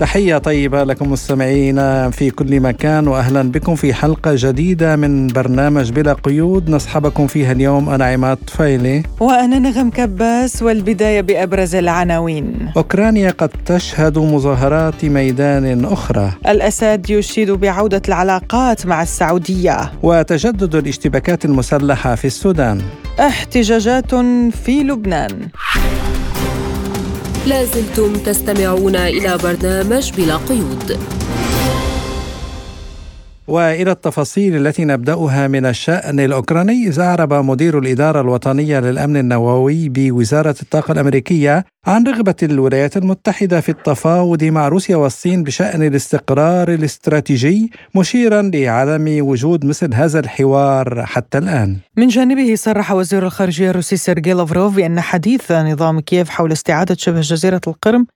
تحية طيبة لكم مستمعينا في كل مكان وأهلا بكم في حلقة جديدة من برنامج بلا قيود. نصحبكم فيها اليوم أنا عماد طفيلي. وأنا نغم كباس والبداية بأبرز العناوين. أوكرانيا قد تشهد مظاهرات ميدان أخرى. الأسد يشيد بعودة العلاقات مع السعودية. وتجدد الاشتباكات المسلحة في السودان. احتجاجات في لبنان. لازلتم تستمعون إلى برنامج بلا قيود. وإلى التفاصيل التي نبدأها من الشأن الأوكراني اذ اعرب مدير الإدارة الوطنية للأمن النووي بوزارة الطاقة الأمريكية عن رغبة الولايات المتحدة في التفاوض مع روسيا والصين بشأن الاستقرار الاستراتيجي مشيرا لعدم وجود مثل هذا الحوار حتى الآن. من جانبه صرح وزير الخارجية الروسي سيرجي لافروف بأن حديث نظام كييف حول استعادة شبه جزيرة القرم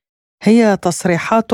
هي تصريحات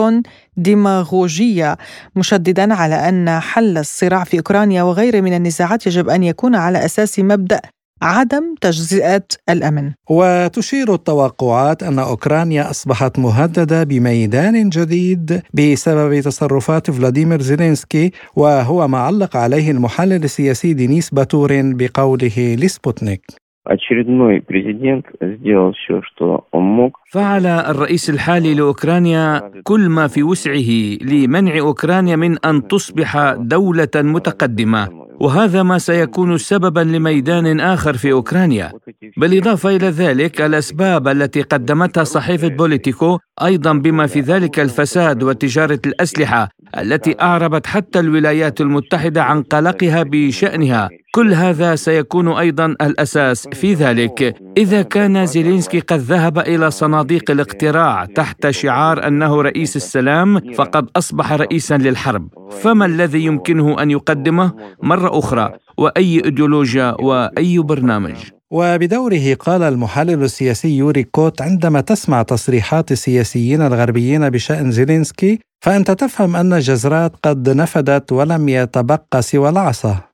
ديماغوجية مشددا على أن حل الصراع في أوكرانيا وغيره من النزاعات يجب أن يكون على أساس مبدأ عدم تجزئة الأمن. وتشير التوقعات أن أوكرانيا أصبحت مهددة بميدان جديد بسبب تصرفات فلاديمير زيلينسكي وهو ما علق عليه المحلل السياسي دينيس باتورين بقوله لسبوتنيك. очередной президент сделал все, что он мог. فعل الرئيس الحالي لاوكرانيا كل ما في وسعه لمنع اوكرانيا من ان تصبح دوله متقدمه وهذا ما سيكون سببا لميدان اخر في اوكرانيا بالاضافه الى ذلك الاسباب التي قدمتها صحيفه بوليتيكو ايضا بما في ذلك الفساد وتجاره الاسلحه التي أعربت حتى الولايات المتحدة عن قلقها بشأنها. كل هذا سيكون أيضا الأساس في ذلك. إذا كان زيلينسكي قد ذهب إلى صناديق الاقتراع تحت شعار أنه رئيس السلام فقد أصبح رئيسا للحرب. فما الذي يمكنه أن يقدمه؟ مرة أخرى وأي إيديولوجيا وأي برنامج؟ وبدوره قال المحلل السياسي يوري كوت عندما تسمع تصريحات السياسيين الغربيين بشأن زيلينسكي فأنت تفهم أن الجزرات قد نفدت ولم يتبقى سوى العصا.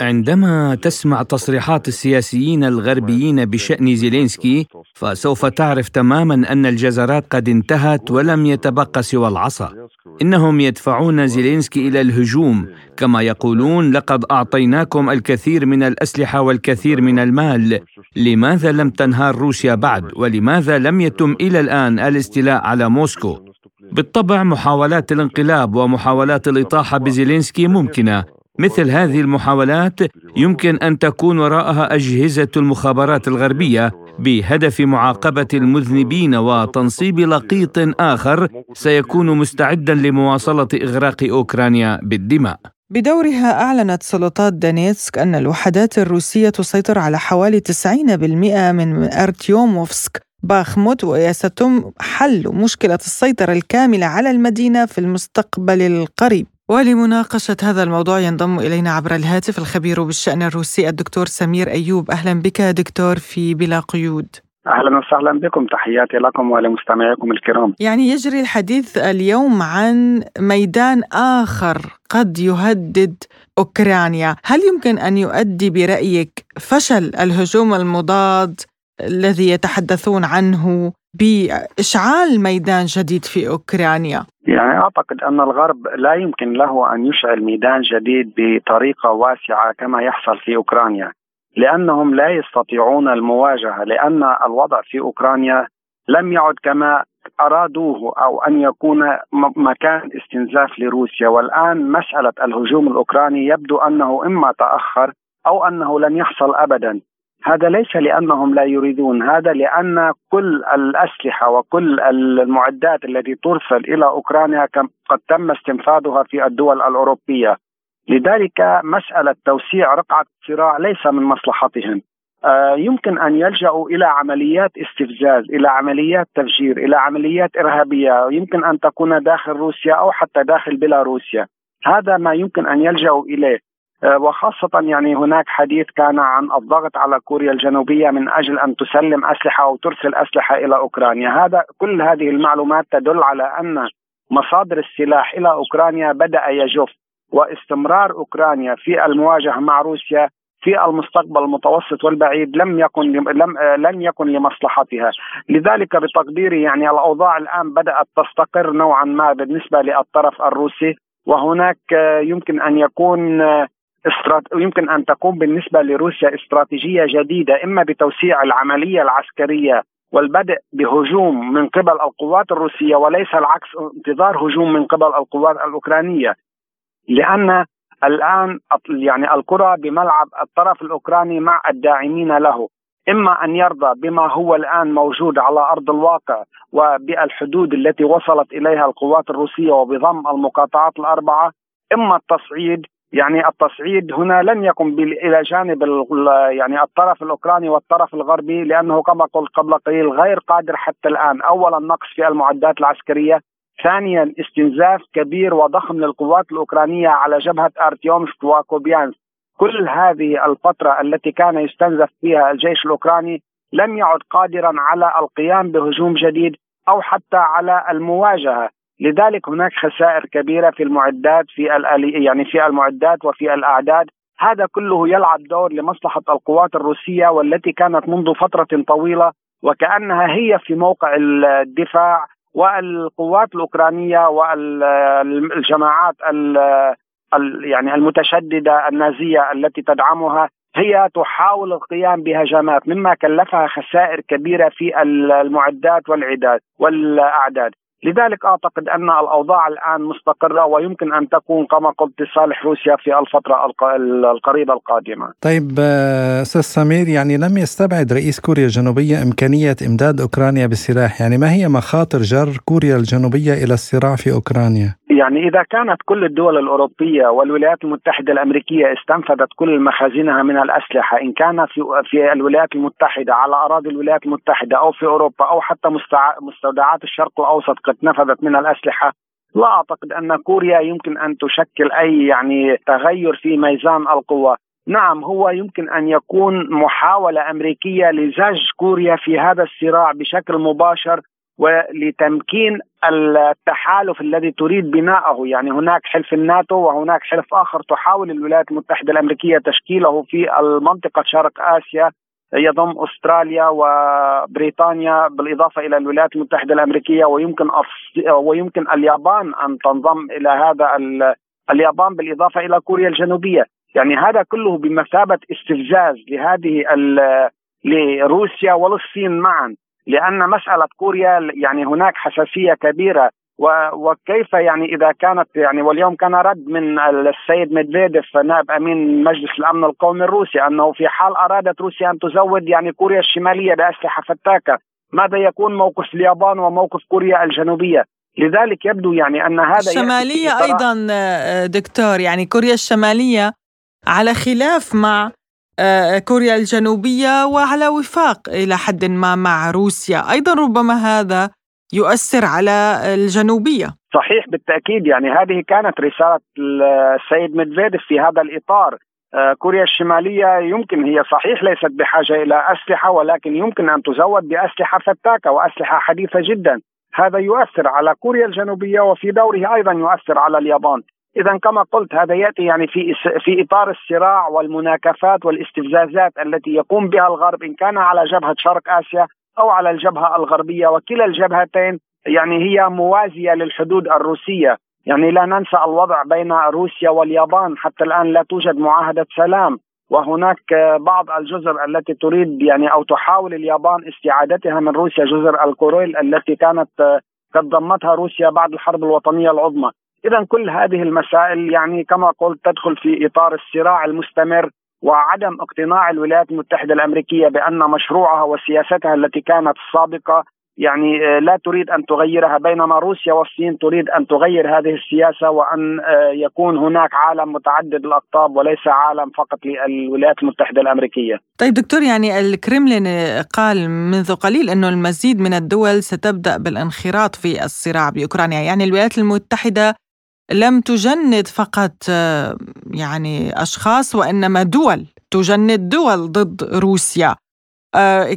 عندما تسمع تصريحات السياسيين الغربيين بشأن زيلينسكي فسوف تعرف تماما أن الجزرات قد انتهت ولم يتبقى سوى العصا. إنهم يدفعون زيلينسكي إلى الهجوم كما يقولون لقد أعطيناكم الكثير من الأسلحة والكثير من المال لماذا لم تنهار روسيا بعد؟ ولماذا لم يتم إلى الآن الاستيلاء على موسكو؟ بالطبع محاولات الانقلاب ومحاولات الإطاحة بزيلينسكي ممكنة. مثل هذه المحاولات يمكن أن تكون وراءها أجهزة المخابرات الغربية بهدف معاقبة المذنبين وتنصيب لقيط آخر سيكون مستعدا لمواصلة إغراق أوكرانيا بالدماء. بدورها أعلنت سلطات دانيتسك أن الوحدات الروسية تسيطر على حوالي 90% من أرتيوموفسك باخموت وستتم حل مشكلة السيطرة الكاملة على المدينة في المستقبل القريب. ولمناقشة هذا الموضوع ينضم إلينا عبر الهاتف الخبير بالشأن الروسي الدكتور سمير أيوب. أهلا بك دكتور في بلا قيود. أهلا وسهلا بكم. تحياتي لكم ولمستمعيكم الكرام. يعني يجري الحديث اليوم عن ميدان آخر قد يهدد أوكرانيا، هل يمكن أن يؤدي برأيك فشل الهجوم المضاد الذي يتحدثون عنه بإشعال ميدان جديد في أوكرانيا؟ يعني أعتقد أن الغرب لا يمكن له أن يشعل ميدان جديد بطريقة واسعة كما يحصل في أوكرانيا لأنهم لا يستطيعون المواجهة لأن الوضع في أوكرانيا لم يعد كما أرادوه أو أن يكون مكان استنزاف لروسيا. والآن مسألة الهجوم الأوكراني يبدو أنه إما تأخر أو أنه لن يحصل أبدا. هذا ليس لأنهم لا يريدون هذا لأن كل الأسلحة وكل المعدات التي ترسل إلى أوكرانيا قد تم استنفاذها في الدول الأوروبية لذلك مسألة توسيع رقعة الصراع ليس من مصلحتهم آه، يمكن أن يلجأوا إلى عمليات استفزاز، إلى عمليات تفجير، إلى عمليات إرهابية، يمكن أن تكون داخل روسيا أو حتى داخل بيلاروسيا. هذا ما يمكن أن يلجأوا إليه. آه، وخاصة يعني هناك حديث كان عن الضغط على كوريا الجنوبية من أجل أن تسلم أسلحة أو ترسل أسلحة إلى أوكرانيا. هذا كل هذه المعلومات تدل على أن مصادر السلاح إلى أوكرانيا بدأ يجف واستمرار أوكرانيا في المواجهة مع روسيا في المستقبل المتوسط والبعيد لم يكن لم لن يكن لمصلحتها، لذلك بتقديري يعني الأوضاع الآن بدأت تستقر نوعا ما بالنسبة للطرف الروسي وهناك يمكن أن يكون يمكن أن تكون بالنسبة لروسيا استراتيجية جديدة إما بتوسيع العملية العسكرية والبدء بهجوم من قبل القوات الروسية وليس العكس انتظار هجوم من قبل القوات الأوكرانية. لأن الآن يعني الكرة بملعب الطرف الأوكراني مع الداعمين له. إما أن يرضى بما هو الآن موجود على أرض الواقع وبالحدود التي وصلت إليها القوات الروسية وبضم المقاطعات الأربعة إما التصعيد يعني التصعيد هنا لن يكن إلى جانب يعني الطرف الأوكراني والطرف الغربي لأنه كما قلت قبل قليل غير قادر حتى الآن. اولا نقص في المعدات العسكرية ثانيا استنزاف كبير وضخم للقوات الأوكرانية على جبهة ارتيومسك وكوبيانسك. كل هذه الفترة التي كان يستنزف فيها الجيش الأوكراني لم يعد قادرا على القيام بهجوم جديد أو حتى على المواجهة. لذلك هناك خسائر كبيرة في المعدات في يعني في المعدات وفي الأعداد. هذا كله يلعب دور لمصلحة القوات الروسية والتي كانت منذ فترة طويلة وكأنها هي في موقع الدفاع. والقوات الأوكرانية والجماعات يعني المتشددة النازية التي تدعمها هي تحاول القيام بهجمات مما كلفها خسائر كبيرة في المعدات والعداد والأعداد. لذلك أعتقد أن الأوضاع الآن مستقرة ويمكن أن تكون كما قلت لصالح روسيا في الفترة القريبة القادمة. طيب آه، أستاذ سمير يعني لم يستبعد رئيس كوريا الجنوبية إمكانية إمداد أوكرانيا بالسلاح، يعني ما هي مخاطر جر كوريا الجنوبية إلى الصراع في أوكرانيا؟ يعني إذا كانت كل الدول الأوروبية والولايات المتحدة الأمريكية استنفذت كل مخازنها من الأسلحة إن كان في في الولايات المتحدة على أراضي الولايات المتحدة أو في أوروبا أو حتى مستودعات الشرق الأوسط قد نفذت من الأسلحة. لا أعتقد أن كوريا يمكن أن تشكل أي يعني تغير في ميزان القوى نعم هو يمكن أن يكون محاولة أمريكية لزج كوريا في هذا الصراع بشكل مباشر ولتمكين التحالف الذي تريد بناءه. يعني هناك حلف الناتو وهناك حلف آخر تحاول الولايات المتحدة الأمريكية تشكيله في المنطقة شرق آسيا. يضم أستراليا وبريطانيا بالإضافة إلى الولايات المتحدة الأمريكية ويمكن ويمكن اليابان أن تنضم إلى هذا اليابان بالإضافة إلى كوريا الجنوبية، يعني هذا كله بمثابة استفزاز لهذه لروسيا وللصين معا لأن مسألة كوريا يعني هناك حساسية كبيرة وكيف يعني إذا كانت يعني واليوم كان رد من السيد ميدفيديف نائب أمين مجلس الأمن القومي الروسي أنه في حال أرادت روسيا أن تزود يعني كوريا الشمالية بأسلحة فتاكة ماذا يكون موقف اليابان وموقف كوريا الجنوبية؟ لذلك يبدو يعني أن هذا الشمالية أيضا آه، دكتور يعني كوريا الشمالية على خلاف مع آه، كوريا الجنوبية وعلى وفاق إلى حد ما مع روسيا. أيضا ربما هذا يؤثر على الجنوبية. صحيح بالتأكيد. يعني هذه كانت رسالة السيد ميدفيديف في هذا الإطار. آه، كوريا الشمالية يمكن هي صحيح ليست بحاجة إلى أسلحة ولكن يمكن أن تزود بأسلحة فتاكة وأسلحة حديثة جدا. هذا يؤثر على كوريا الجنوبية وفي دوره أيضا يؤثر على اليابان. اذا كما قلت هذا يأتي يعني في في إطار الصراع والمناكفات والاستفزازات التي يقوم بها الغرب إن كان على جبهة شرق آسيا أو على الجبهة الغربية وكلا الجبهتين يعني هي موازية للحدود الروسية. يعني لا ننسى الوضع بين روسيا واليابان حتى الآن لا توجد معاهدة سلام. وهناك بعض الجزر التي تريد يعني أو تحاول اليابان استعادتها من روسيا جزر الكوريل التي كانت قد ضمتها روسيا بعد الحرب الوطنية العظمى. اذا كل هذه المسائل يعني كما قلت تدخل في إطار الصراع المستمر وعدم اقتناع الولايات المتحدة الأمريكية بأن مشروعها وسياستها التي كانت السابقه يعني آه، لا تريد أن تغيرها بينما روسيا والصين تريد أن تغير هذه السياسة وأن آه، يكون هناك عالم متعدد الأقطاب وليس عالم فقط للولايات المتحدة الأمريكية. طيب دكتور يعني الكرملين قال منذ قليل أنه المزيد من الدول ستبدأ بالانخراط في الصراع بأوكرانيا، يعني الولايات المتحدة لم تجند فقط يعني أشخاص وإنما دول تجند دول ضد روسيا.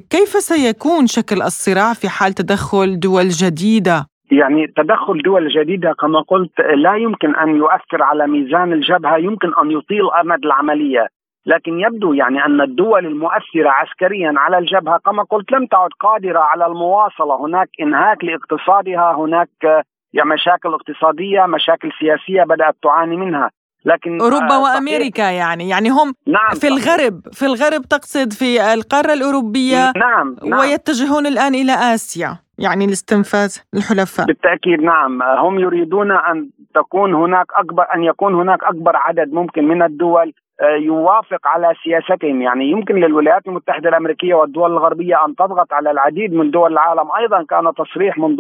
كيف سيكون شكل الصراع في حال تدخل دول جديدة؟ يعني تدخل دول جديدة كما قلت لا يمكن أن يؤثر على ميزان الجبهة يمكن أن يطيل أمد العملية. لكن يبدو يعني أن الدول المؤثرة عسكريا على الجبهة كما قلت لم تعد قادرة على المواصلة. هناك إنهاك لاقتصادها هناك يعني مشاكل اقتصادية مشاكل سياسية بدأت تعاني منها. لكن أوروبا آه وأمريكا يعني. يعني هم نعم في الغرب في الغرب تقصد في القارة الأوروبية نعم, نعم. ويتجهون الآن إلى آسيا يعني لاستنفاذ الحلفاء. بالتأكيد نعم. هم يريدون أن تكون هناك أكبر أن يكون هناك أكبر عدد ممكن من الدول آه، يوافق على سياستهم. يعني يمكن للولايات المتحدة الأمريكية والدول الغربية أن تضغط على العديد من دول العالم. أيضا كان تصريح منذ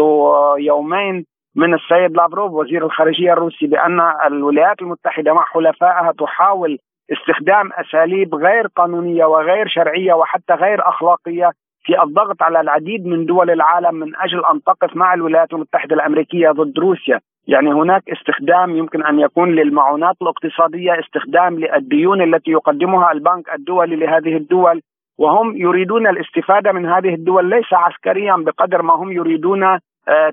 يومين من السيد لافروف وزير الخارجية الروسي بأن الولايات المتحدة مع حلفائها تحاول استخدام أساليب غير قانونية وغير شرعية وحتى غير أخلاقية في الضغط على العديد من دول العالم من أجل أن تقف مع الولايات المتحدة الأمريكية ضد روسيا، يعني هناك استخدام يمكن أن يكون للمعونات الاقتصادية، استخدام للديون التي يقدمها البنك الدولي لهذه الدول، وهم يريدون الاستفادة من هذه الدول ليس عسكريا بقدر ما هم يريدون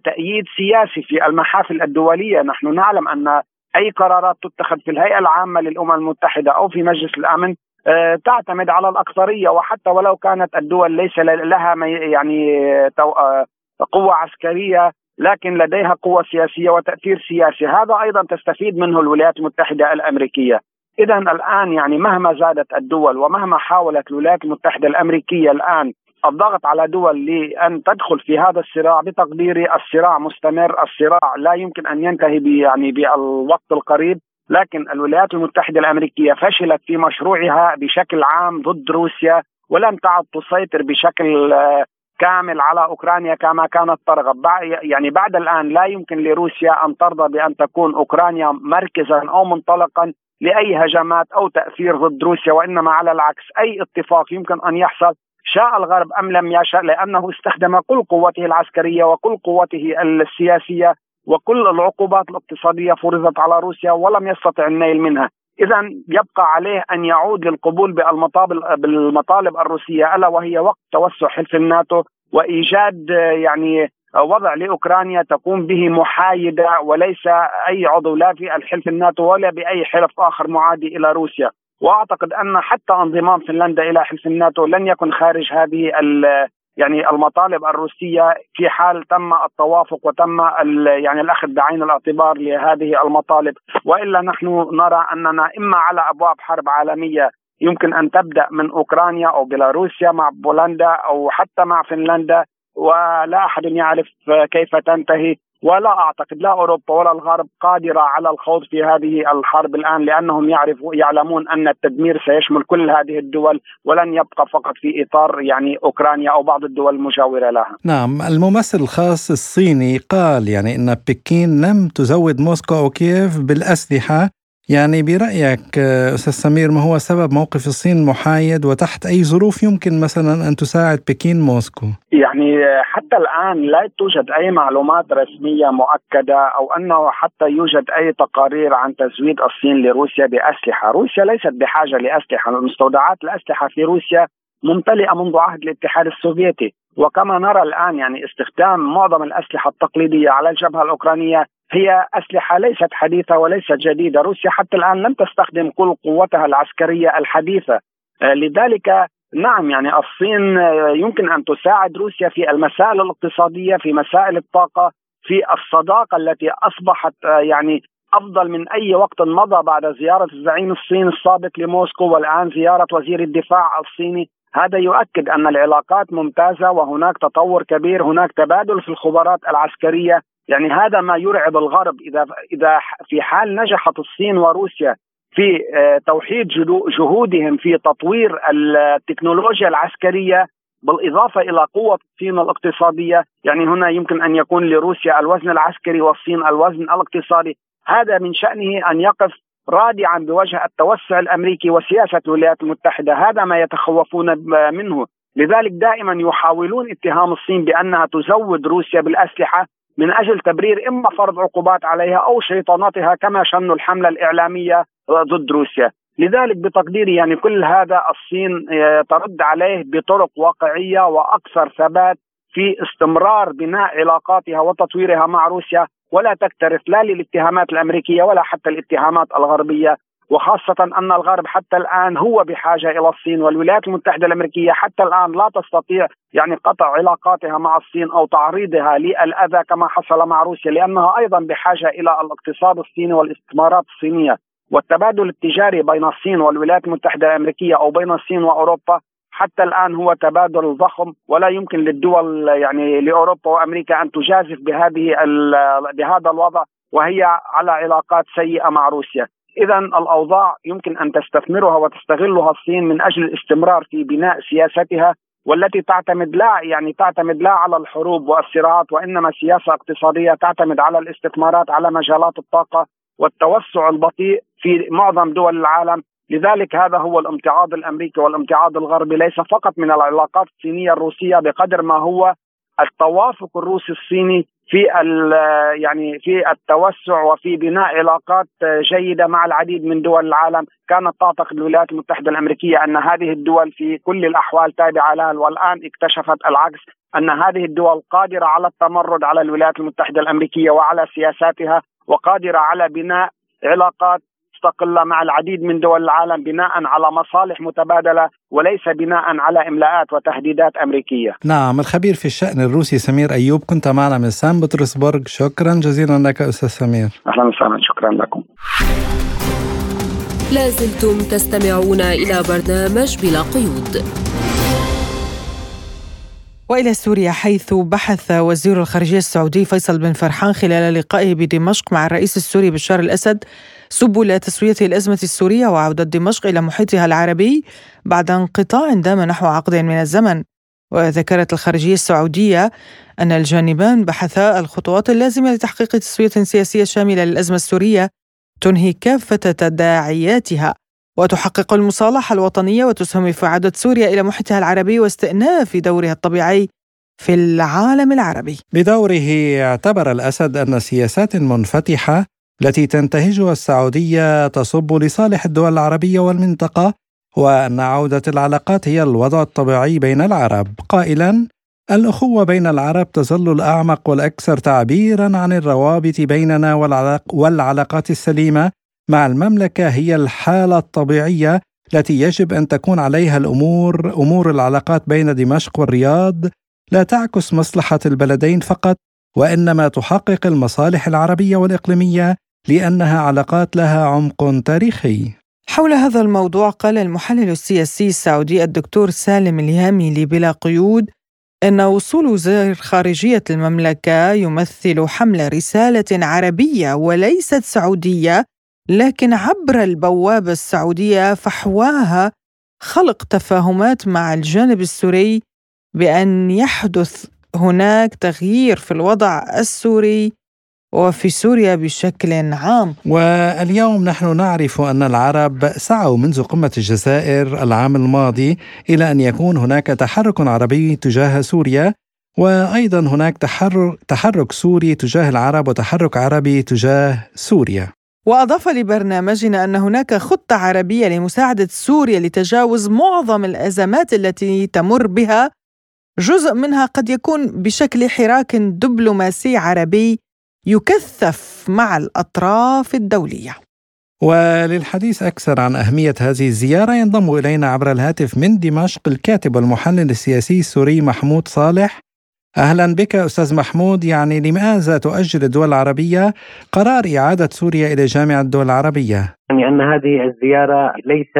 تأييد سياسي في المحافل الدولية. نحن نعلم أن أي قرارات تتخذ في الهيئة العامة للأمم المتحدة أو في مجلس الأمن آه، تعتمد على الأكثرية وحتى ولو كانت الدول ليس لها يعني آه، قوة عسكرية لكن لديها قوة سياسية وتأثير سياسي. هذا أيضا تستفيد منه الولايات المتحدة الأمريكية. إذا الآن يعني مهما زادت الدول ومهما حاولت الولايات المتحدة الأمريكية الآن الضغط على دول لأن تدخل في هذا الصراع بتقديري الصراع مستمر الصراع لا يمكن أن ينتهي يعني بالوقت القريب. لكن الولايات المتحدة الأمريكية فشلت في مشروعها بشكل عام ضد روسيا ولم تعد تسيطر بشكل آه، كامل على أوكرانيا كما كانت ترغب. يعني بعد الآن لا يمكن لروسيا أن ترضى بأن تكون أوكرانيا مركزا أو منطلقا لأي هجمات أو تأثير ضد روسيا وإنما على العكس أي اتفاق يمكن أن يحصل شاء الغرب أم لم يشاء لأنه استخدم كل قوته العسكرية وكل قوته السياسية وكل العقوبات الاقتصادية فرضت على روسيا ولم يستطع النيل منها. اذا يبقى عليه أن يعود للقبول بالمطالب الروسية ألا وهي وقت توسع حلف الناتو وإيجاد يعني وضع لأوكرانيا تقوم به محايدة وليس أي عضو لا في الحلف الناتو ولا بأي حلف آخر معادي إلى روسيا. وأعتقد أن حتى انضمام فنلندا إلى حلف الناتو لن يكن خارج هذه يعني المطالب الروسية في حال تم التوافق وتم يعني الأخذ بعين الاعتبار لهذه المطالب. وإلا نحن نرى أننا إما على أبواب حرب عالمية يمكن أن تبدأ من أوكرانيا أو بيلاروسيا مع بولندا أو حتى مع فنلندا ولا أحد يعرف كيف تنتهي. ولا أعتقد لا أوروبا ولا الغرب قادرة على الخوض في هذه الحرب الآن لأنهم يعرفوا يعلمون أن التدمير سيشمل كل هذه الدول ولن يبقى فقط في إطار يعني أوكرانيا أو بعض الدول المجاورة لها. نعم، الممثل الخاص الصيني قال يعني إن بكين لم تزود موسكو أو كييف بالأسلحة يعني برأيك أستاذ سمير ما هو سبب موقف الصين المحايد وتحت أي ظروف يمكن مثلا أن تساعد بكين موسكو؟ يعني حتى الآن لا توجد أي معلومات رسمية مؤكدة أو أنه حتى يوجد أي تقارير عن تزويد الصين لروسيا بأسلحة. روسيا ليست بحاجة لأسلحة. مستودعات الأسلحة في روسيا ممتلئة منذ عهد الاتحاد السوفيتي. وكما نرى الآن يعني استخدام معظم الأسلحة التقليدية على الجبهة الأوكرانية هي أسلحة ليست حديثة وليست جديدة. روسيا حتى الآن لم تستخدم كل قوتها العسكرية الحديثة. آه، لذلك نعم يعني الصين آه، يمكن أن تساعد روسيا في المسائل الاقتصادية في مسائل الطاقة في الصداقة التي أصبحت آه، يعني أفضل من أي وقت مضى بعد زيارة الزعيم الصيني السابق لموسكو. والآن زيارة وزير الدفاع الصيني. هذا يؤكد أن العلاقات ممتازة وهناك تطور كبير هناك تبادل في الخبرات العسكرية. يعني هذا ما يرعب الغرب إذا إذا في حال نجحت الصين وروسيا في آه، توحيد جهودهم في تطوير التكنولوجيا العسكرية بالإضافة إلى قوة الصين الاقتصادية، يعني هنا يمكن أن يكون لروسيا الوزن العسكري والصين الوزن الاقتصادي، هذا من شأنه أن يقف رادعا بوجه التوسع الأمريكي وسياسة الولايات المتحدة، هذا ما يتخوفون منه، لذلك دائما يحاولون اتهام الصين بأنها تزود روسيا بالأسلحة من أجل تبرير إما فرض عقوبات عليها أو شيطنتها كما شنوا الحملة الإعلامية ضد روسيا. لذلك بتقديري يعني كل هذا الصين آه، ترد عليه بطرق واقعية وأكثر ثبات في استمرار بناء علاقاتها وتطويرها مع روسيا. ولا تكترث لا للاتهامات الأمريكية ولا حتى الاتهامات الغربية. وخاصة أن الغرب حتى الآن هو بحاجة إلى الصين والولايات المتحدة الأمريكية حتى الآن لا تستطيع يعني قطع علاقاتها مع الصين أو تعريضها للأذى كما حصل مع روسيا لأنها أيضا بحاجة إلى الاقتصاد الصيني والاستثمارات الصينية والتبادل التجاري بين الصين والولايات المتحدة الأمريكية أو بين الصين وأوروبا حتى الآن هو تبادل ضخم ولا يمكن للدول يعني لأوروبا وأمريكا أن تجازف بهذه بهذا الوضع وهي على علاقات سيئة مع روسيا. اذا الأوضاع يمكن أن تستثمرها وتستغلها الصين من أجل الاستمرار في بناء سياستها والتي تعتمد لا يعني تعتمد لا على الحروب والصراعات وإنما سياسة اقتصادية تعتمد على الاستثمارات على مجالات الطاقة والتوسع البطيء في معظم دول العالم. لذلك هذا هو الامتعاض الأمريكي والامتعاض الغربي ليس فقط من العلاقات الصينية الروسية بقدر ما هو التوافق الروسي الصيني في يعني في التوسع وفي بناء علاقات جيدة مع العديد من دول العالم، كانت تعتقد الولايات المتحدة الأمريكية أن هذه الدول في كل الأحوال تابعة لها. والآن اكتشفت العكس أن هذه الدول قادرة على التمرد على الولايات المتحدة الأمريكية وعلى سياساتها وقادرة على بناء علاقات مستقله مع العديد من دول العالم بناء على مصالح متبادلة وليس بناء على إملاءات وتهديدات أمريكية. نعم الخبير في الشأن الروسي سمير أيوب كنت معنا من سان بطرسبرغ شكرا جزيلا لك أستاذ سمير. أهلا وسهلا شكرا لكم. لازلتم تستمعون إلى برنامج بلا قيود. وإلى سوريا حيث بحث وزير الخارجية السعودي فيصل بن فرحان خلال لقائه بدمشق مع الرئيس السوري بشار الأسد سبل تسوية الأزمة السورية وعودة دمشق إلى محيطها العربي بعد انقطاع دام نحو عقد من الزمن. وذكرت الخارجية السعودية أن الجانبان بحثا الخطوات اللازمة لتحقيق تسوية سياسية شاملة للأزمة السورية تنهي كافة تداعياتها. وتحقق المصالحة الوطنية وتسهم في عودة سوريا إلى محيطها العربي واستئناف دورها الطبيعي في العالم العربي. بدوره اعتبر الأسد أن سياسات منفتحة التي تنتهجها السعودية تصب لصالح الدول العربية والمنطقة وأن عودة العلاقات هي الوضع الطبيعي بين العرب قائلا الأخوة بين العرب تظل الأعمق والأكثر تعبيرا عن الروابط بيننا والعلاق والعلاقات السليمة مع المملكة هي الحالة الطبيعية التي يجب أن تكون عليها الأمور أمور العلاقات بين دمشق والرياض. لا تعكس مصلحة البلدين فقط وإنما تحقق المصالح العربية والإقليمية لأنها علاقات لها عمق تاريخي. حول هذا الموضوع قال المحلل السياسي السعودي الدكتور سالم اليامي بلا قيود إن وصول وزير خارجية المملكة يمثل حمل رسالة عربية وليست سعودية لكن عبر البوابة السعودية فحواها خلق تفاهمات مع الجانب السوري بأن يحدث هناك تغيير في الوضع السوري وفي سوريا بشكل عام. واليوم نحن نعرف أن العرب سعوا منذ قمة الجزائر العام الماضي إلى أن يكون هناك تحرك عربي تجاه سوريا وأيضا هناك تحرك تحرك سوري تجاه العرب وتحرك عربي تجاه سوريا. وأضاف لبرنامجنا أن هناك خطة عربية لمساعدة سوريا لتجاوز معظم الأزمات التي تمر بها جزء منها قد يكون بشكل حراك دبلوماسي عربي يكثف مع الأطراف الدولية. وللحديث أكثر عن أهمية هذه الزيارة ينضم إلينا عبر الهاتف من دمشق الكاتب والمحلل السياسي السوري محمود صالح. أهلا بك أستاذ محمود. يعني لماذا تؤجل الدول العربية قرار إعادة سوريا إلى جامعة الدول العربية؟ يعني أن هذه الزيارة ليس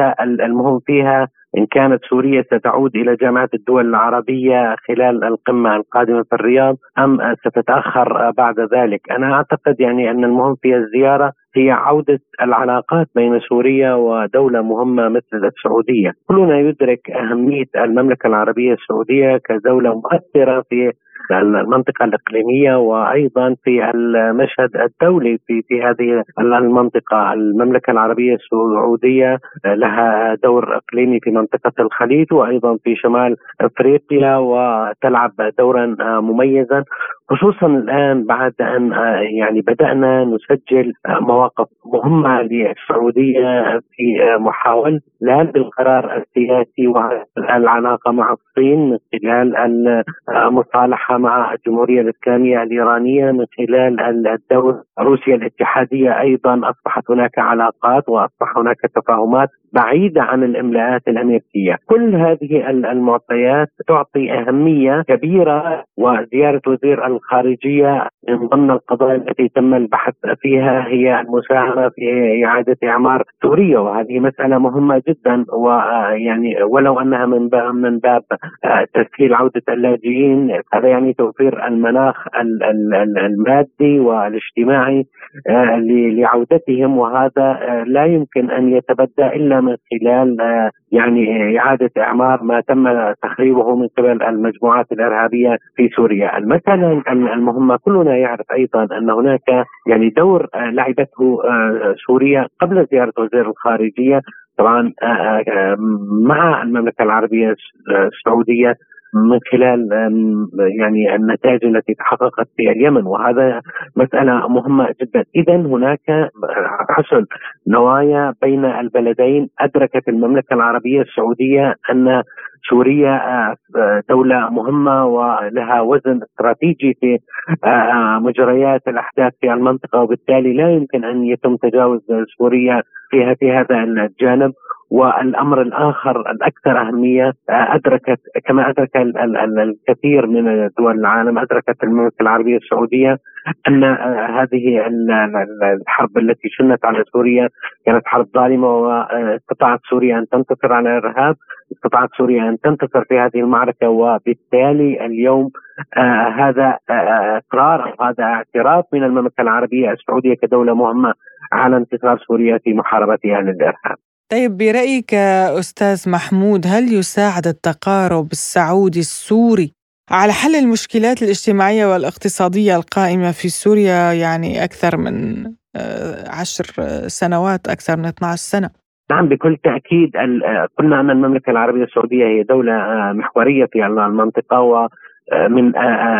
المهم فيها إن كانت سوريا ستعود إلى جامعة الدول العربية خلال القمة القادمة في الرياض أم ستتأخر بعد ذلك؟ أنا أعتقد يعني أن المهم في الزيارة هي عودة العلاقات بين سوريا ودولة مهمة مثل السعودية. كلنا يدرك أهمية المملكة العربية السعودية كدولة مؤثرة في المنطقة الإقليمية وأيضا في المشهد الدولي في في هذه المنطقة. المملكة العربية السعودية لها دور إقليمي في منطقة الخليج وأيضا في شمال أفريقيا وتلعب دورا مميزا. خصوصا الآن بعد أن يعني بدأنا نسجل مواقف مهمة للسعودية في محاوله هذا القرار السياسي والعلاقة مع الصين من خلال المصالحه مع الجمهورية الإسلامية الإيرانية من خلال الدولة روسيا الاتحادية أيضا. أصبحت هناك علاقات وأصبح هناك تفاهمات. بعيدة عن الإملاءات الأمريكية، كل هذه المعطيات تعطي أهمية كبيرة وزيارة وزير الخارجية من ضمن القضايا التي تم البحث فيها هي المساهمة في إعادة إعمار سوريا. وهذه مسألة مهمة جدا ويعني ولو أنها من باب من باب تسهيل عودة اللاجئين هذا يعني توفير المناخ المادي والاجتماعي لعودتهم. وهذا لا يمكن أن يتبدى إلا من خلال يعني إعادة إعمار ما تم تخريبه من قبل المجموعات الإرهابية في سوريا، المساله المهمه كلنا يعرف أيضا أن هناك يعني دور لعبته سوريا قبل زيارة وزير الخارجية. طبعا مع المملكة العربية السعودية. من خلال يعني النتائج التي تحققت في اليمن. وهذا مسألة مهمة جدا. إذا هناك حسن نوايا بين البلدين. أدركت المملكة العربية السعودية أن سوريا دولة مهمة ولها وزن استراتيجي في مجريات الأحداث في المنطقة وبالتالي لا يمكن أن يتم تجاوز سوريا فيها في هذا الجانب. والأمر الآخر الأكثر أهمية أدركت كما أدرك الكثير من دول العالم أدركت المملكة العربية السعودية أن هذه الحرب التي شنت على سوريا كانت حرب ظالمة واستطاعت سوريا أن تنتصر على الارهاب، استطاعت سوريا أن تنتصر في هذه المعركة وبالتالي اليوم آه هذا إقرار آه هذا اعتراف من المملكة العربية السعودية كدولة مهمة على انتصار سوريا في محاربتها للارهاب. طيب برأيك أستاذ محمود هل يساعد التقارب السعودي السوري على حل المشكلات الاجتماعية والاقتصادية القائمة في سوريا يعني أكثر من عشر سنوات أكثر من 12 سنة. نعم بكل تأكيد قلنا أن المملكة العربية السعودية هي دولة محورية في المنطقة ومن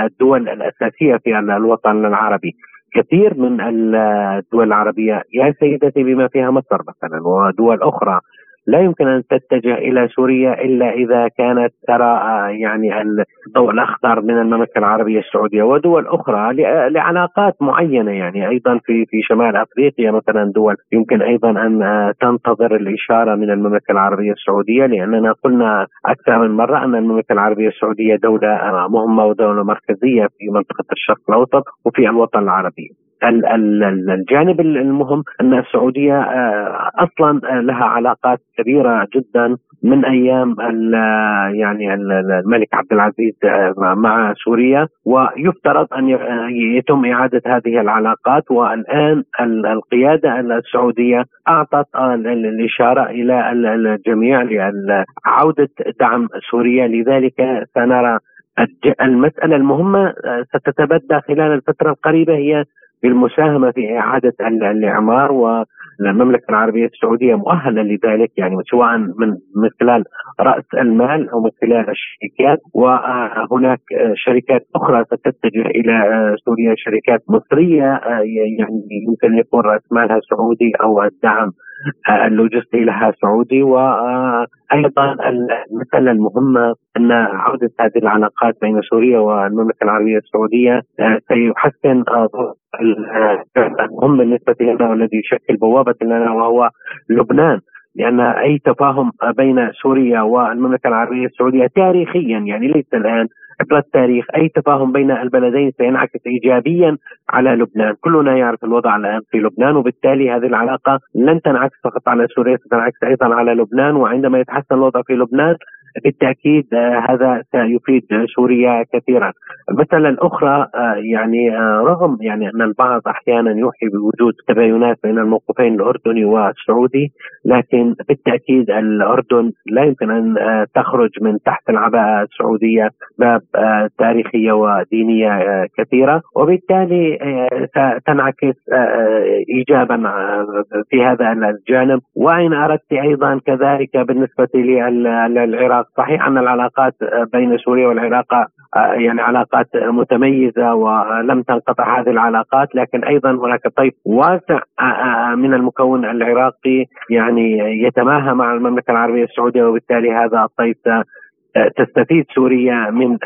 الدول الأساسية في الوطن العربي. كثير من الدول العربية يا سيدتي بما فيها مصر مثلا ودول أخرى لا يمكن أن تتجه إلى سوريا إلا إذا كانت ترى يعني الضوء الأخضر من المملكة العربية السعودية ودول أخرى لعلاقات معينة يعني أيضا في في شمال أفريقيا مثلا دول يمكن أيضا أن تنتظر الإشارة من المملكة العربية السعودية لأننا قلنا أكثر من مرة أن المملكة العربية السعودية دولة مهمة ودولة مركزية في منطقة الشرق الأوسط وفي الوطن العربي. الجانب المهم أن السعودية أصلا لها علاقات كبيرة جدا من أيام يعني الملك عبد العزيز مع سوريا ويفترض أن يتم إعادة هذه العلاقات. والآن القيادة السعودية أعطت الإشارة إلى الجميع لعوده دعم سوريا. لذلك سنرى المسألة المهمة ستتبدى خلال الفترة القريبة هي بالمساهمه في إعادة الإعمار والمملكة العربية السعودية مؤهلة لذلك يعني سواء من من خلال رأس المال أو من خلال الشركات. وهناك شركات أخرى ستتجه إلى سوريا شركات مصرية يعني يمكن يكون رأس مالها سعودي أو الدعم اللوجستي لها سعودي وأيضا المسألة المهمة أن عودة هذه العلاقات بين سوريا والمملكة العربية السعودية سيحسن المهم بالنسبة لنا والذي يشكل بوابة لنا وهو لبنان. لأن أي تفاهم بين سوريا والمملكة العربية السعودية تاريخيا يعني ليس الآن عبر التاريخ. أي تفاهم بين البلدين سينعكس ايجابيا على لبنان، كلنا يعرف الوضع الآن في لبنان وبالتالي هذه العلاقة لن تنعكس فقط على سوريا ستنعكس أيضا على لبنان وعندما يتحسن الوضع في لبنان بالتأكيد هذا سيفيد سوريا كثيرا. المسألة الأخرى يعني رغم يعني أن البعض أحيانا يوحي بوجود تباينات بين الموقفين الأردني والسعودي لكن بالتأكيد الأردن لا يمكن أن تخرج من تحت العباءة السعودية باب تاريخية ودينية كثيرة وبالتالي ستنعكس ايجابا في هذا الجانب وإن أردت أيضا كذلك بالنسبة للعراق صحيح أن العلاقات بين سوريا والعراق يعني علاقات متميزة ولم تنقطع هذه العلاقات لكن أيضا هناك طيف واسع من المكون العراقي يعني يتماهى مع المملكة العربية السعودية وبالتالي هذا الطيف تستفيد سوريا من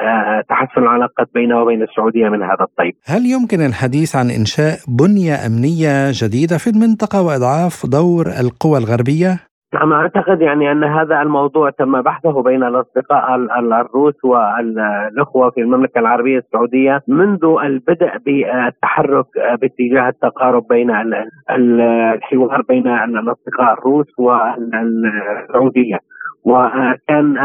تحسن العلاقات بينها وبين السعودية من هذا الطيف. هل يمكن الحديث عن إنشاء بنية أمنية جديدة في المنطقة وإضعاف دور القوى الغربية؟ نعم أعتقد يعني أن هذا الموضوع تم بحثه بين الأصدقاء الروس والأخوة في المملكة العربية السعودية منذ البدء بالتحرك باتجاه التقارب بين الحوار بين الأصدقاء الروس والسعودية. وكان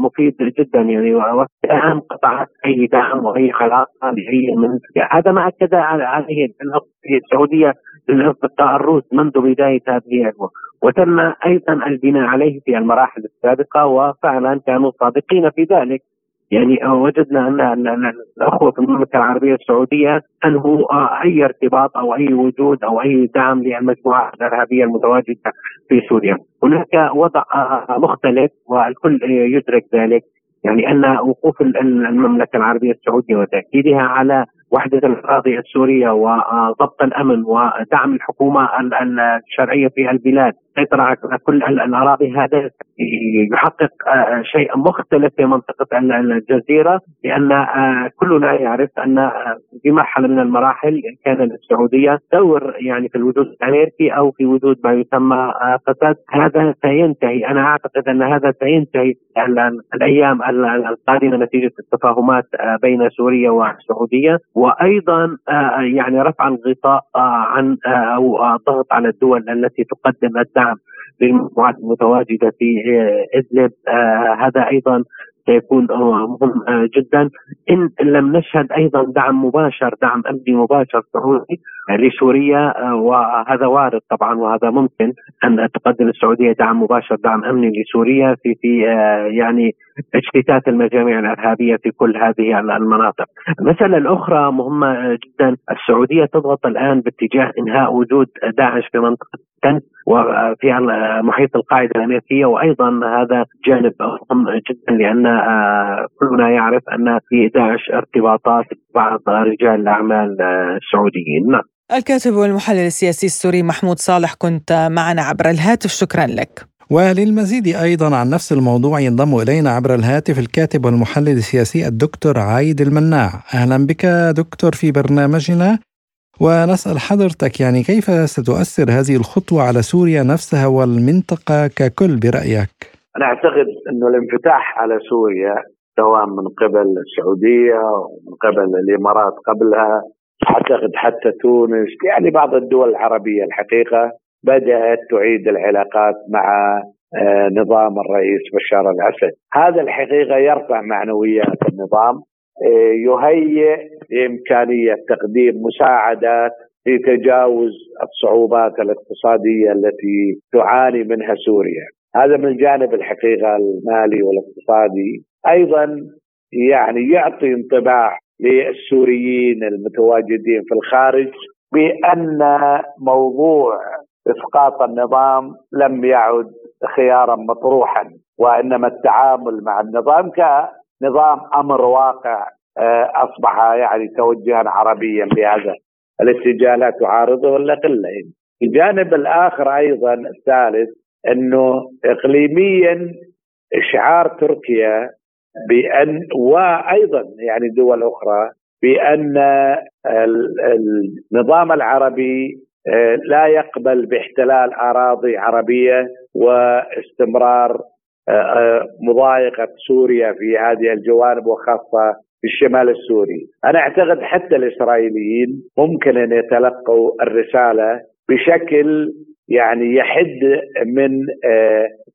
مفيد جدا يعني والان قطعت أي دعم وأي علاقه لأي من هذا ما أكد عليه السعودية الروس منذ بداية هذه وتم أيضا البناء عليه في المراحل السابقة وفعلا كانوا صادقين في ذلك. يعني وجدنا أن الأخوة في المملكة العربية السعودية انهوا أي ارتباط أو أي وجود أو أي دعم للمجموعات الإرهابية المتواجدة في سوريا. هناك وضع مختلف والكل يدرك ذلك. يعني أن وقوف المملكة العربية السعودية وتأكيدها على وحدة الاراضي السورية وضبط الأمن ودعم الحكومة الشرعية في البلاد. السيطرة على كل الأراضي هذا يحقق آه، شيء مختلف في منطقة الجزيرة لأن آه، كلنا يعرف أن آه، في مرحلة من المراحل كان للسعودية دور يعني في الوجود الأمريكي أو في وجود ما يسمى فساد. هذا سينتهي. أنا أعتقد أن هذا سينتهي الأيام القادمة نتيجة التفاهمات بين سوريا والسعودية. وأيضا يعني رفع الغطاء عن أو الضغط على الدول التي تقدم الدعم الدعم للمجموعات المتواجدة في إدلب. آه، هذا أيضا سيكون مهم آه، جدا. إن لم نشهد أيضا دعم مباشر دعم أمني مباشر سعودي لسوريا آه، وهذا وارد طبعا وهذا ممكن أن تقدم السعودية دعم مباشر دعم أمني لسوريا في في يعني اجتثاث المجاميع الإرهابية في كل هذه المناطق. المسألة الأخرى مهمة جدا السعودية تضغط الآن باتجاه إنهاء وجود داعش في منطقه وفي محيط القاعدة الأمريكية وأيضا هذا جانب مهم جدا لأن آه، كلنا يعرف أن في داعش ارتباطات بعض رجال الأعمال السعوديين نعم. الكاتب والمحلل السياسي السوري محمود صالح كنت معنا عبر الهاتف. شكرا لك. وللمزيد أيضا عن نفس الموضوع ينضم إلينا عبر الهاتف الكاتب والمحلل السياسي الدكتور عايد المناع. أهلا بك دكتور في برنامجنا. ونسأل حضرتك يعني كيف ستؤثر هذه الخطوة على سوريا نفسها والمنطقة ككل برأيك؟ أنا أعتقد أنه الانفتاح على سوريا سواء من قبل السعودية ومن قبل الإمارات قبلها أعتقد حتى تونس. يعني بعض الدول العربية الحقيقة بدأت تعيد العلاقات مع آه، نظام الرئيس بشار الأسد. هذا الحقيقة يرفع معنويات النظام آه، يهيئ لإمكانية تقديم مساعدات في تجاوز الصعوبات الاقتصادية التي تعاني منها سوريا. هذا من جانب الحقيقة المالي والاقتصادي. أيضا يعني يعطي انطباع للسوريين المتواجدين في الخارج بأن موضوع إسقاط النظام لم يعد خيارا مطروحا وإنما التعامل مع النظام كنظام أمر واقع آه، أصبح يعني توجها عربيا بهذا الاتجاه لا تعارضه الا قلة. الجانب الآخر أيضا الثالث إنه اقليميا إشعار تركيا بأن وأيضا يعني دول أخرى بأن النظام العربي آه، لا يقبل باحتلال أراضي عربية واستمرار آه، آه، مضايقة سوريا في هذه الجوانب وخاصة في الشمال السوري. أنا أعتقد حتى الإسرائيليين ممكن أن يتلقوا الرسالة بشكل يعني يحد من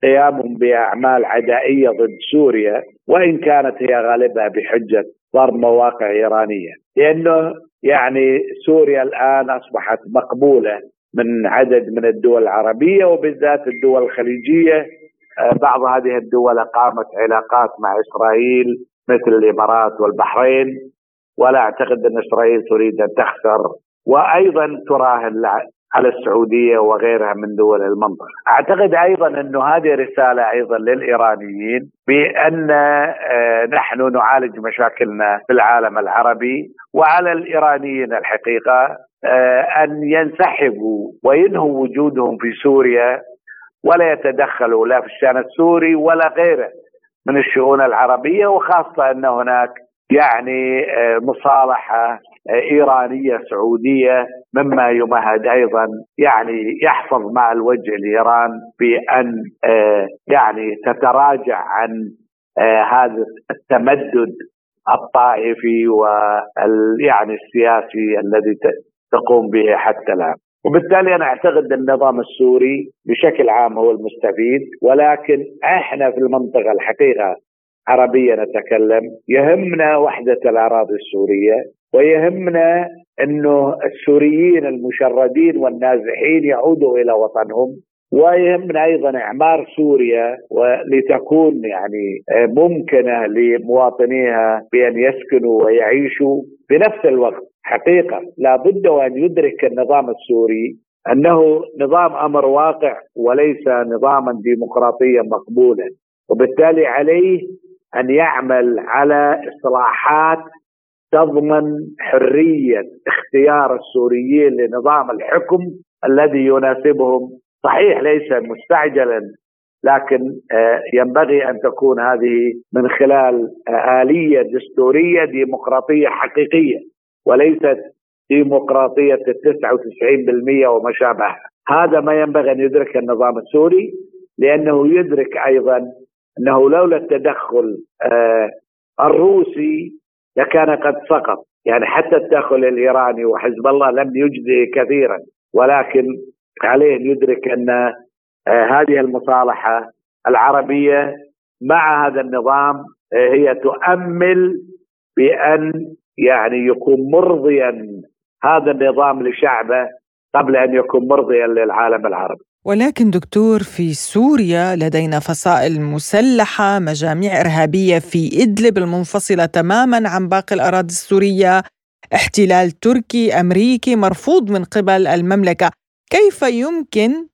قيامهم بأعمال عدائية ضد سوريا وإن كانت هي غالبها بحجة ضرب مواقع إيرانية. لأنه يعني سوريا الآن أصبحت مقبولة من عدد من الدول العربية وبالذات الدول الخليجية. آه، بعض هذه الدول أقامت علاقات مع إسرائيل مثل الإمارات والبحرين. ولا أعتقد أن إسرائيل تريد أن تخسر. وأيضا تراهن على السعودية وغيرها من دول المنطقة. أعتقد أيضا أنه هذه رسالة أيضا للإيرانيين بأن آه، نحن نعالج مشاكلنا في العالم العربي وعلى الإيرانيين الحقيقة آه، أن ينسحبوا وينهوا وجودهم في سوريا ولا يتدخلوا لا في الشأن السوري ولا غيره من الشؤون العربية وخاصة أن هناك يعني آه، مصالحة آه، إيرانية سعودية مما يمهد أيضا يعني يحفظ مع الوجه لايران بأن آه، يعني تتراجع عن هذا التمدد الطائفي ويعني السياسي الذي تقوم به حتى الآن. وبالتالي أنا أعتقد النظام السوري بشكل عام هو المستفيد ولكن إحنا في المنطقة الحقيقة عربية نتكلم. يهمنا وحدة الأراضي السورية ويهمنا إنه السوريين المشردين والنازحين يعودوا إلى وطنهم ويهمنا أيضا إعمار سوريا ولتكون يعني ممكنة لمواطنيها بأن يسكنوا ويعيشوا بنفس الوقت. حقيقة لابد وأن يدرك النظام السوري أنه نظام أمر واقع وليس نظاما ديمقراطيا مقبولا وبالتالي عليه أن يعمل على إصلاحات تضمن حرية اختيار السوريين لنظام الحكم الذي يناسبهم. صحيح ليس مستعجلا لكن آه، ينبغي أن تكون هذه من خلال آه، آلية دستورية ديمقراطية حقيقية وليست ديمقراطية ال 99% وما شابه هذا ما ينبغي أن يدرك النظام السوري لأنه يدرك أيضا أنه لولا التدخل آه الروسي لكان قد سقط يعني حتى التدخل الإيراني وحزب الله لم يجزي كثيرا ولكن عليه أن يدرك أن آه هذه المصالحة العربية مع هذا النظام آه هي تؤمل بأن يعني يكون مرضيا هذا النظام لشعبه قبل أن يكون مرضيا للعالم العربي. ولكن دكتور في سوريا لدينا فصائل مسلحة، مجاميع إرهابية في إدلب المنفصلة تماما عن باقي الأراضي السورية، احتلال تركي أمريكي مرفوض من قبل المملكة، كيف يمكن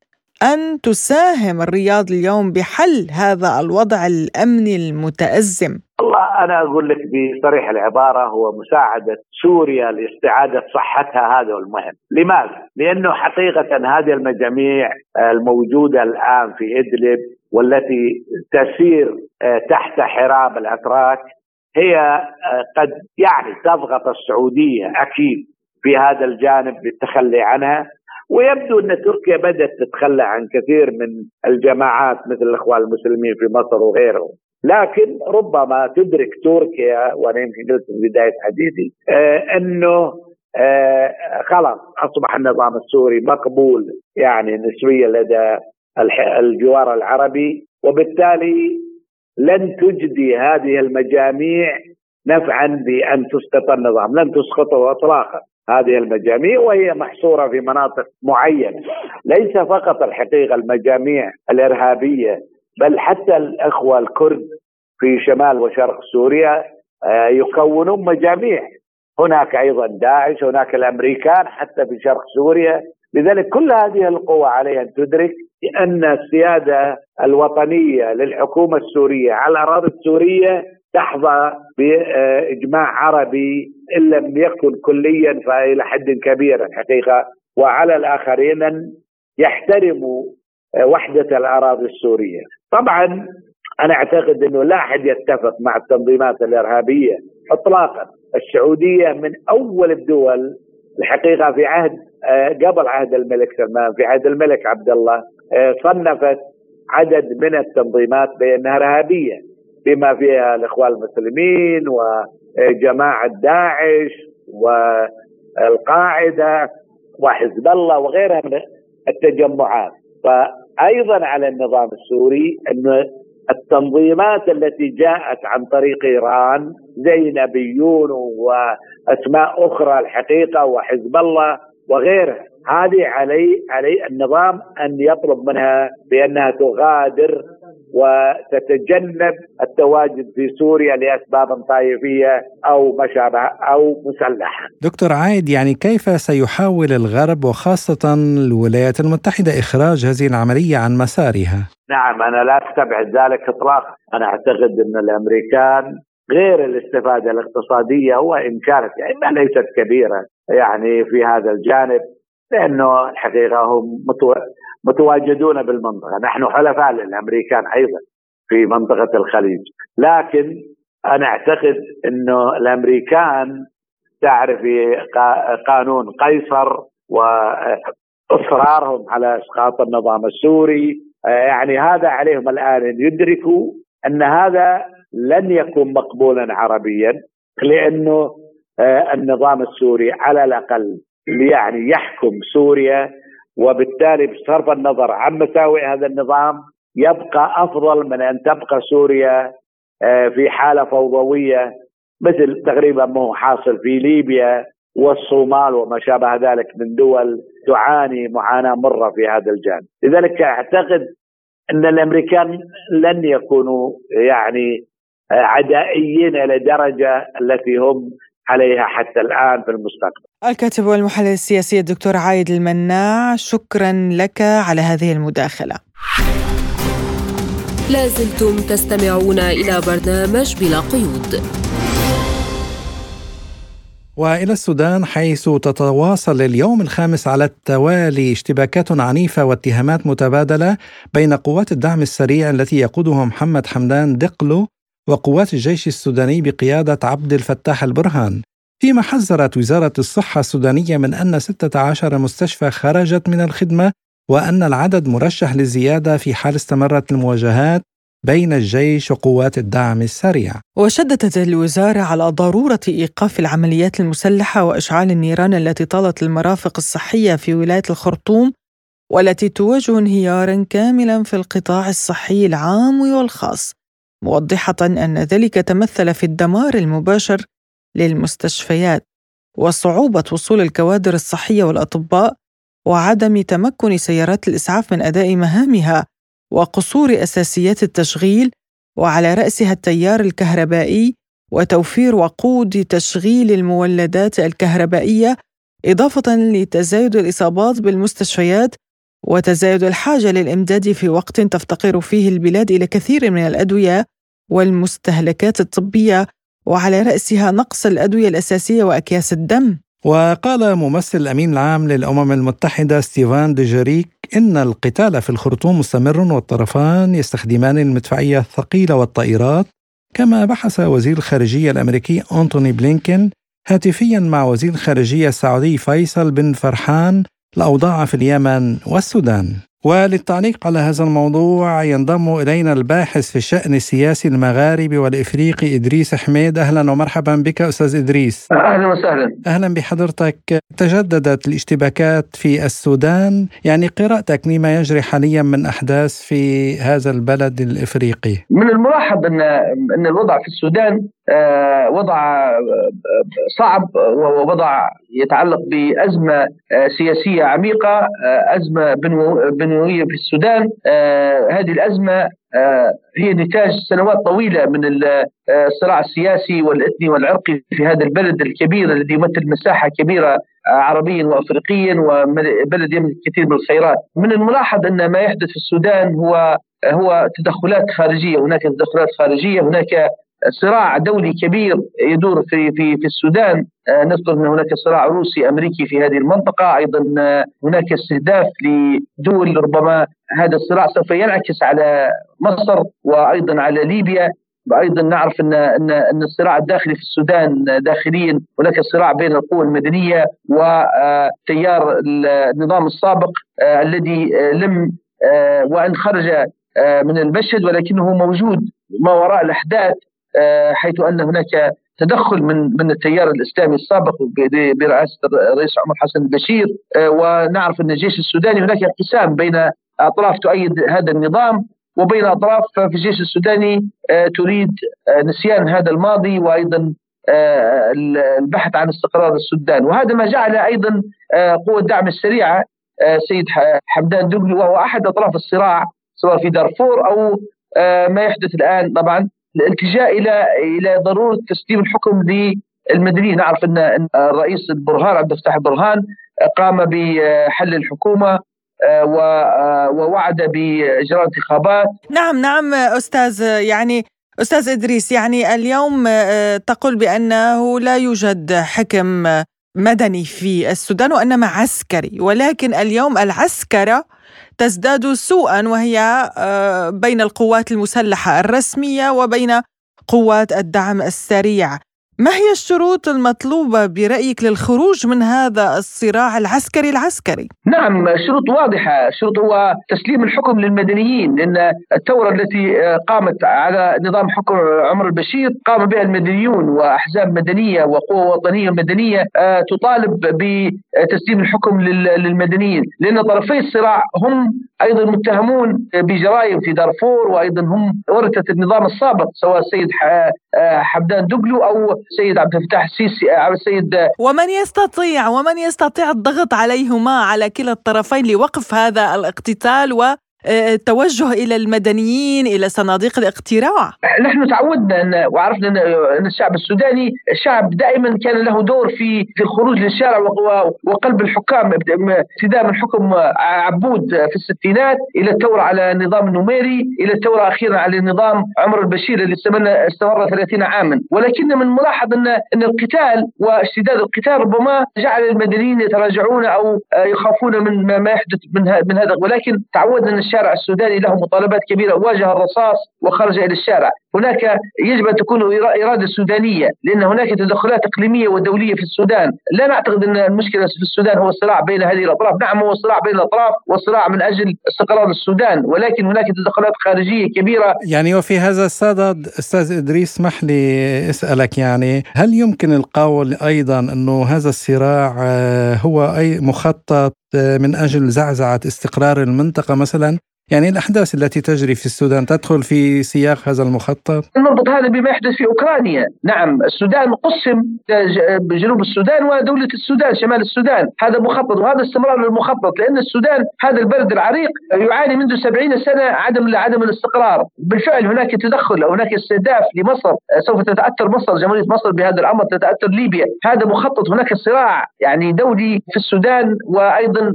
أن تساهم الرياض اليوم بحل هذا الوضع الأمني المتأزم؟ والله أنا أقول لك بصريح العبارة هو مساعدة سوريا لاستعادة صحتها هذا المهم، لماذا؟ لأنه حقيقة هذه المجاميع الموجودة الآن في إدلب والتي تسير آه، تحت حراب الأتراك هي آه، قد يعني تضغط السعودية أكيد في هذا الجانب بالتخلي عنها. ويبدو أن تركيا بدأت تتخلى عن كثير من الجماعات مثل الإخوان المسلمين في مصر وغيرهم. لكن ربما تدرك تركيا وأنا يمكن قلت في بداية حديثي آه إنه آه خلاص أصبح النظام السوري مقبول يعني نسبيا لدى الجوار العربي وبالتالي لن تجدي هذه المجاميع نفعا بأن تسقط النظام، لن تسقطه اطلاقا هذه المجاميع وهي محصورة في مناطق معينة، ليس فقط الحقيقة المجاميع الإرهابية بل حتى الأخوة الكرد في شمال وشرق سوريا آه، يكونون مجاميع. هناك أيضا داعش هناك الأمريكان حتى في شرق سوريا. لذلك كل هذه القوى عليها أن تدرك أن السيادة الوطنية للحكومة السورية على الأراضي السورية تحظى بإجماع عربي إن لم يكن كليا فإلى حد كبير الحقيقة. وعلى الآخرين أن يحترموا وحدة الأراضي السورية. طبعا أنا أعتقد إنه لا أحد يتفق مع التنظيمات الإرهابية اطلاقا. السعودية من أول الدول الحقيقة في عهد آه، قبل عهد الملك سلمان في عهد الملك عبد الله آه، صنفت عدد من التنظيمات بأنها إرهابية بما فيها الإخوان المسلمين وجماعة داعش والقاعدة وحزب الله وغيرها من التجمعات فايضا على النظام السوري انه التنظيمات التي جاءت عن طريق إيران زي نبيون وأسماء أخرى الحقيقة وحزب الله وغيرها هذه علي علي النظام أن يطلب منها بأنها تغادر وتتجنب التواجد في سوريا لأسباب طائفية أو ما شابه أو مسلحة. دكتور عايد يعني كيف سيحاول الغرب وخاصة الولايات المتحدة إخراج هذه العملية عن مسارها؟ نعم أنا لا أستبعد ذلك اطلاقا، أنا أعتقد أن الأمريكان غير الاستفادة الاقتصادية وان كانت يعني ليست كبيرة يعني في هذا الجانب لأنه الحقيقة هم متواجدون بالمنطقة، نحن حلفاء للأمريكان أيضا في منطقة الخليج، لكن أنا أعتقد إنه الأمريكان تعرف قانون قيصر وإصرارهم على إسقاط النظام السوري. يعني هذا عليهم الآن إن يدركوا أن هذا لن يكون مقبولا عربيا لأنه آه، النظام السوري على الأقل يعني يحكم سوريا وبالتالي بصرف النظر عن مساوئ هذا النظام يبقى أفضل من أن تبقى سوريا آه، في حالة فوضوية مثل تقريبا ما هو حاصل في ليبيا والصومال وما شابه ذلك من دول تعاني معاناة مرة في هذا الجانب، لذلك أعتقد أن الأمريكان لن يكونوا يعني عدائيين إلى درجة التي هم عليها حتى الآن في المستقبل. الكاتب والمحلل السياسي الدكتور عايد المناع شكرا لك على هذه المداخلة. لازلتم تستمعون إلى برنامج بلا قيود. وإلى السودان حيث تتواصل اليوم الخامس على التوالي اشتباكات عنيفة واتهامات متبادلة بين قوات الدعم السريع التي يقودها محمد حمدان دقلو وقوات الجيش السوداني بقيادة عبد الفتاح البرهان فيما حذرت وزارة الصحة السودانية من أن 16 مستشفى خرجت من الخدمة وأن العدد مرشح للزيادة في حال استمرت المواجهات بين الجيش وقوات الدعم السريع. وشددت الوزارة على ضرورة إيقاف العمليات المسلحة وإشعال النيران التي طالت المرافق الصحية في ولاية الخرطوم والتي تواجه انهيارا كاملا في القطاع الصحي العام والخاص. موضحة أن ذلك تمثل في الدمار المباشر للمستشفيات وصعوبة وصول الكوادر الصحية والأطباء وعدم تمكن سيارات الإسعاف من أداء مهامها وقصور أساسيات التشغيل وعلى رأسها التيار الكهربائي وتوفير وقود تشغيل المولدات الكهربائية إضافة لتزايد الإصابات بالمستشفيات وتزايد الحاجة للإمداد في وقت تفتقر فيه البلاد إلى كثير من الأدوية والمستهلكات الطبية وعلى رأسها نقص الأدوية الأساسية وأكياس الدم. وقال ممثل الأمين العام للأمم المتحدة ستيفان دوجاريك إن القتال في الخرطوم مستمر والطرفان يستخدمان المدفعية الثقيلة والطائرات كما بحث وزير الخارجية الأمريكي أنتوني بلينكين هاتفيا مع وزير الخارجية السعودي فيصل بن فرحان الأوضاع في اليمن والسودان. وللتعليق على هذا الموضوع ينضم إلينا الباحث في الشأن السياسي المغاربي والإفريقي إدريس حميد. أهلا ومرحبا بك أستاذ إدريس. أهلا وسهلا. أهلا بحضرتك. تجددت الاشتباكات في السودان. يعني قراءتك لما يجري حاليا من أحداث في هذا البلد الإفريقي؟ من الملاحظ أن أن الوضع في السودان آه، وضع آه، صعب ووضع يتعلق بأزمة آه، سياسية عميقة أزمة بنوية في السودان هذه الأزمة هي نتاج سنوات طويلة من الصراع السياسي والإثني والعرقي في هذا البلد الكبير الذي يمثل مساحة كبيرة عربيا وافريقيا وبلد يملك كثير من الخيرات. من الملاحظ أن ما يحدث في السودان هو هو تدخلات خارجية، هناك تدخلات خارجية، هناك صراع دولي كبير يدور في في في السودان. آه، نذكر أن هناك صراع روسي أمريكي في هذه المنطقة. أيضا آه، هناك استهداف لدول ربما هذا الصراع سوف ينعكس على مصر وأيضا على ليبيا. أيضا نعرف أن أن أن الصراع الداخلي في السودان داخليا. هناك صراع بين القوى المدنية وتيار النظام السابق آه، الذي لم وإن خرج من المشهد ولكنه موجود ما وراء الأحداث. آه، حيث أن هناك تدخل من من التيار الإسلامي السابق برئاسة الرئيس عمر حسن البشير. آه، ونعرف أن الجيش السوداني هناك انقسام بين أطراف تؤيد هذا النظام وبين أطراف في الجيش السوداني آه، تريد نسيان هذا الماضي وأيضا البحث عن استقرار السودان. وهذا ما جعل أيضا قوة الدعم السريعة سيد حمدان دبلي وهو أحد أطراف الصراع سواء في دارفور أو ما يحدث الآن طبعا. الالتجاء إلى إلى ضرورة تسليم الحكم للمدنيين. نعرف إن الرئيس البرهان عبد الفتاح البرهان قام بحل الحكومة ووعد بإجراء انتخابات. نعم نعم أستاذ يعني أستاذ إدريس يعني اليوم تقول بأنه لا يوجد حكم مدني في السودان وإنما عسكري ولكن اليوم العسكرة تزداد سوءا وهي آه، بين القوات المسلحة الرسمية وبين قوات الدعم السريع. ما هي الشروط المطلوبة برأيك للخروج من هذا الصراع العسكري العسكري؟ نعم الشروط واضحة الشروط هو تسليم الحكم للمدنيين لأن الثورة التي قامت على نظام حكم عمر البشير قام بها المدنيون وأحزاب مدنية وقوى وطنية مدنية آه، تطالب بتسليم الحكم للمدنيين لأن طرفي الصراع هم أيضا متهمون بجرائم في دارفور وأيضا هم ورثة النظام السابق سواء السيد آه، حمدان دبلو أو السيد عبد الفتاح السيسي أو السيد ومن يستطيع ومن يستطيع الضغط عليهما على كلا الطرفين لوقف هذا الاقتتال و التوجه إلى المدنيين إلى صناديق الاقتراع. نحن تعودنا وعرفنا ان الشعب السوداني شعب دائما كان له دور في في الخروج للشارع وقلب الحكام. ابتداء من حكم عبود في الستينات إلى الثورة على النظام النميري إلى الثورة أخيرا على نظام عمر البشير اللي استمر 30 عاما. ولكن من الملاحظ ان أن القتال واشتداد القتال ربما جعل المدنيين يتراجعون أو يخافون من ما يحدث من هذا. ولكن تعودنا الشارع السوداني له مطالبات كبيرة واجه الرصاص وخرج إلى الشارع. هناك يجب أن تكون إرادة سودانية لأن هناك تدخلات إقليمية ودولية في السودان. لا نعتقد أن المشكلة في السودان هو الصراع بين هذه الأطراف. نعم هو صراع بين الأطراف والصراع من أجل استقرار السودان ولكن هناك تدخلات خارجية كبيرة. يعني وفي هذا الصدد أستاذ إدريس اسمح لي أسألك يعني هل يمكن القول أيضا أنه هذا الصراع آه، هو أي مخطط؟ من أجل زعزعة استقرار المنطقة مثلا يعني الأحداث التي تجري في السودان تدخل في سياق هذا المخطط؟ نربط هذا بما يحدث في أوكرانيا. نعم السودان قسم بجنوب السودان ودولة السودان شمال السودان. هذا مخطط وهذا استمرار للمخطط لأن السودان هذا البلد العريق يعاني منذ سبعين سنة عدم عدم الاستقرار. بالفعل هناك تدخل أو هناك استهداف لمصر. سوف تتأثر مصر جمهورية مصر بهذا الأمر تتأثر ليبيا. هذا مخطط هناك صراع يعني دولي في السودان وأيضا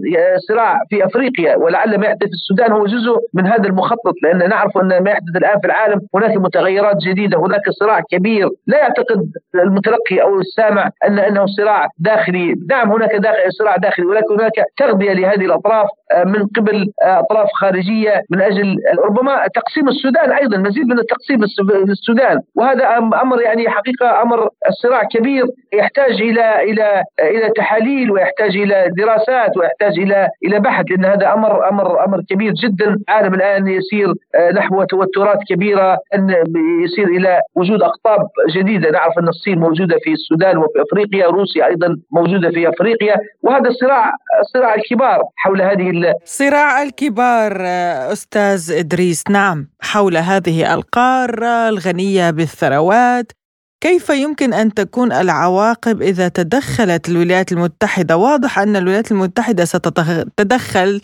صراع في أفريقيا. ولعل ما يحدث في السودان هو جزء جزء من هذا المخطط لأن نعرف أن ما يحدث الآن في العالم هناك متغيرات جديدة هناك صراع كبير. لا يعتقد المتلقي أو السامع أن أنه صراع داخلي. نعم هناك داخل صراع داخلي ولكن هناك تغذية لهذه الأطراف آه، من قبل آه، أطراف خارجية من أجل ربما تقسيم السودان أيضا مزيد من التقسيم للسودان وهذا أمر يعني حقيقة أمر الصراع كبير يحتاج إلى إلى إلى تحاليل ويحتاج إلى دراسات ويحتاج إلى إلى بحث لأن هذا أمر أمر أمر كبير جدا. العالم الآن يسير آه، نحو توترات كبيرة أن يسير إلى وجود أقطاب جديدة. نعرف أن الصين موجودة في السودان وفي أفريقيا روسيا أيضا موجودة في أفريقيا. وهذا صراع صراع الكبار حول هذه صراع الكبار آه، أستاذ إدريس. نعم حول هذه القارة الغنية بالثروات كيف يمكن أن تكون العواقب إذا تدخلت الولايات المتحدة؟ واضح أن الولايات المتحدة ستتدخل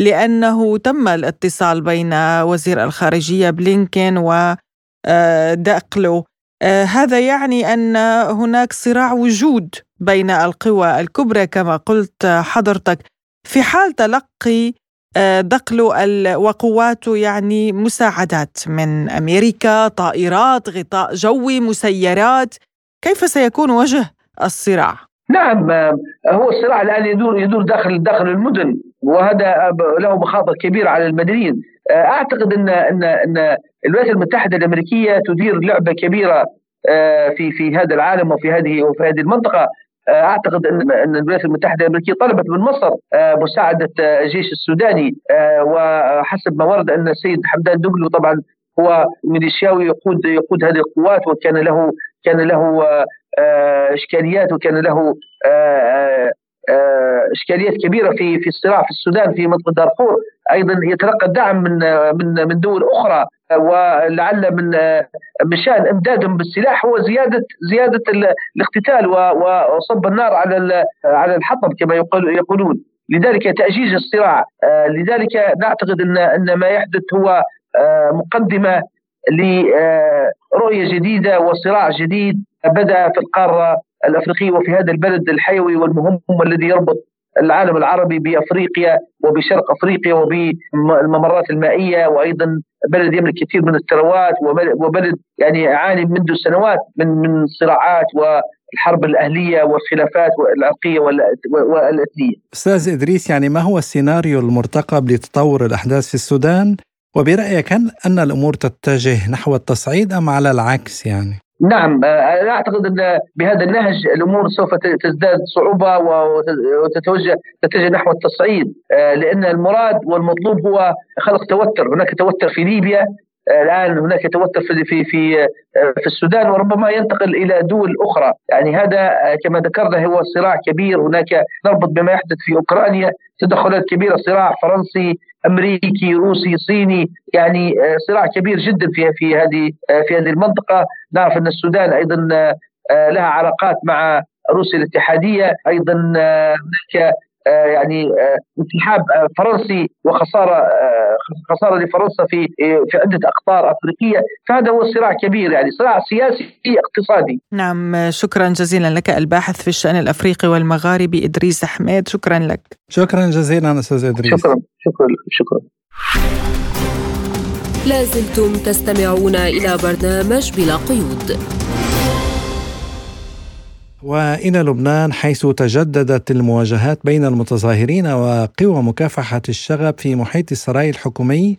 لأنه تم الاتصال بين وزير الخارجية بلينكين ودقلو آه، آه، هذا يعني أن هناك صراع وجود بين القوى الكبرى كما قلت حضرتك. في حال تلقي آه، دقلو وقواته يعني مساعدات من أمريكا طائرات غطاء جوي مسيرات. كيف سيكون وجه الصراع؟ نعم هو الصراع الآن يدور يدور داخل داخل المدن وهذا له مخاطر كبيرة على المدنيين. أعتقد ان ان إن الولايات المتحدة الأمريكية تدير لعبة كبيرة في في هذا العالم وفي هذه وفي هذه المنطقة. أعتقد ان إن الولايات المتحدة الأمريكية طلبت من مصر مساعدة الجيش السوداني. وحسب ما ورد أن السيد حمدان دبلو طبعا هو ميليشياوي يقود يقود هذه القوات وكان له كان له إشكاليات وكان له إشكاليات كبيرة في في الصراع في السودان في منطقه دارفور أيضا يتلقى الدعم من من من دول أخرى ولعل من من شأن امدادهم بالسلاح هو زيادة زيادة الاقتتال وصب النار على على الحطب كما يقولون. لذلك تأجيج الصراع. لذلك نعتقد إن إن ما يحدث هو مقدمة لرؤيه جديدة وصراع جديد. بدأ في القارة الأفريقية وفي هذا البلد الحيوي والمهم الذي يربط العالم العربي بأفريقيا وبشرق أفريقيا وبالممرات المائية وأيضا بلد يملك كثير من الثروات وبلد يعني يعاني منذ سنوات من من صراعات والحرب الأهلية والخلافات العرقيه والأثنية. أستاذ إدريس يعني ما هو السيناريو المرتقب لتطور الأحداث في السودان؟ وبرأيك هل أن الأمور تتجه نحو التصعيد أم على العكس يعني؟ نعم آه، أنا أعتقد أن بهذا النهج الأمور سوف تزداد صعوبة وتتوجه تتجه نحو التصعيد. آه، لأن المراد والمطلوب هو خلق توتر، هناك توتر في ليبيا. الآن هناك توتر في في في في السودان وربما ينتقل إلى دول أخرى، يعني هذا كما ذكرنا هو صراع كبير، هناك نربط بما يحدث في أوكرانيا تدخلات كبيرة صراع فرنسي أمريكي روسي صيني. يعني صراع كبير جدا في في هذه في هذه المنطقة. نعرف أن السودان أيضا لها علاقات مع روسيا الاتحادية. أيضا هناك يعني انسحاب فرنسي وخسارة خسارة لفرنسا في في عدة أقطار أفريقية. فهذا هو صراع كبير يعني صراع سياسي اقتصادي. نعم شكرا جزيلا لك الباحث في الشأن الأفريقي والمغاربي إدريس أحمد. شكرا لك. شكرا جزيلا أستاذ إدريس. شكرا شكرا شكرا. لازلتم تستمعون إلى برنامج بلا قيود. وإلى لبنان حيث تجددت المواجهات بين المتظاهرين وقوى مكافحة الشغب في محيط السراي الحكومي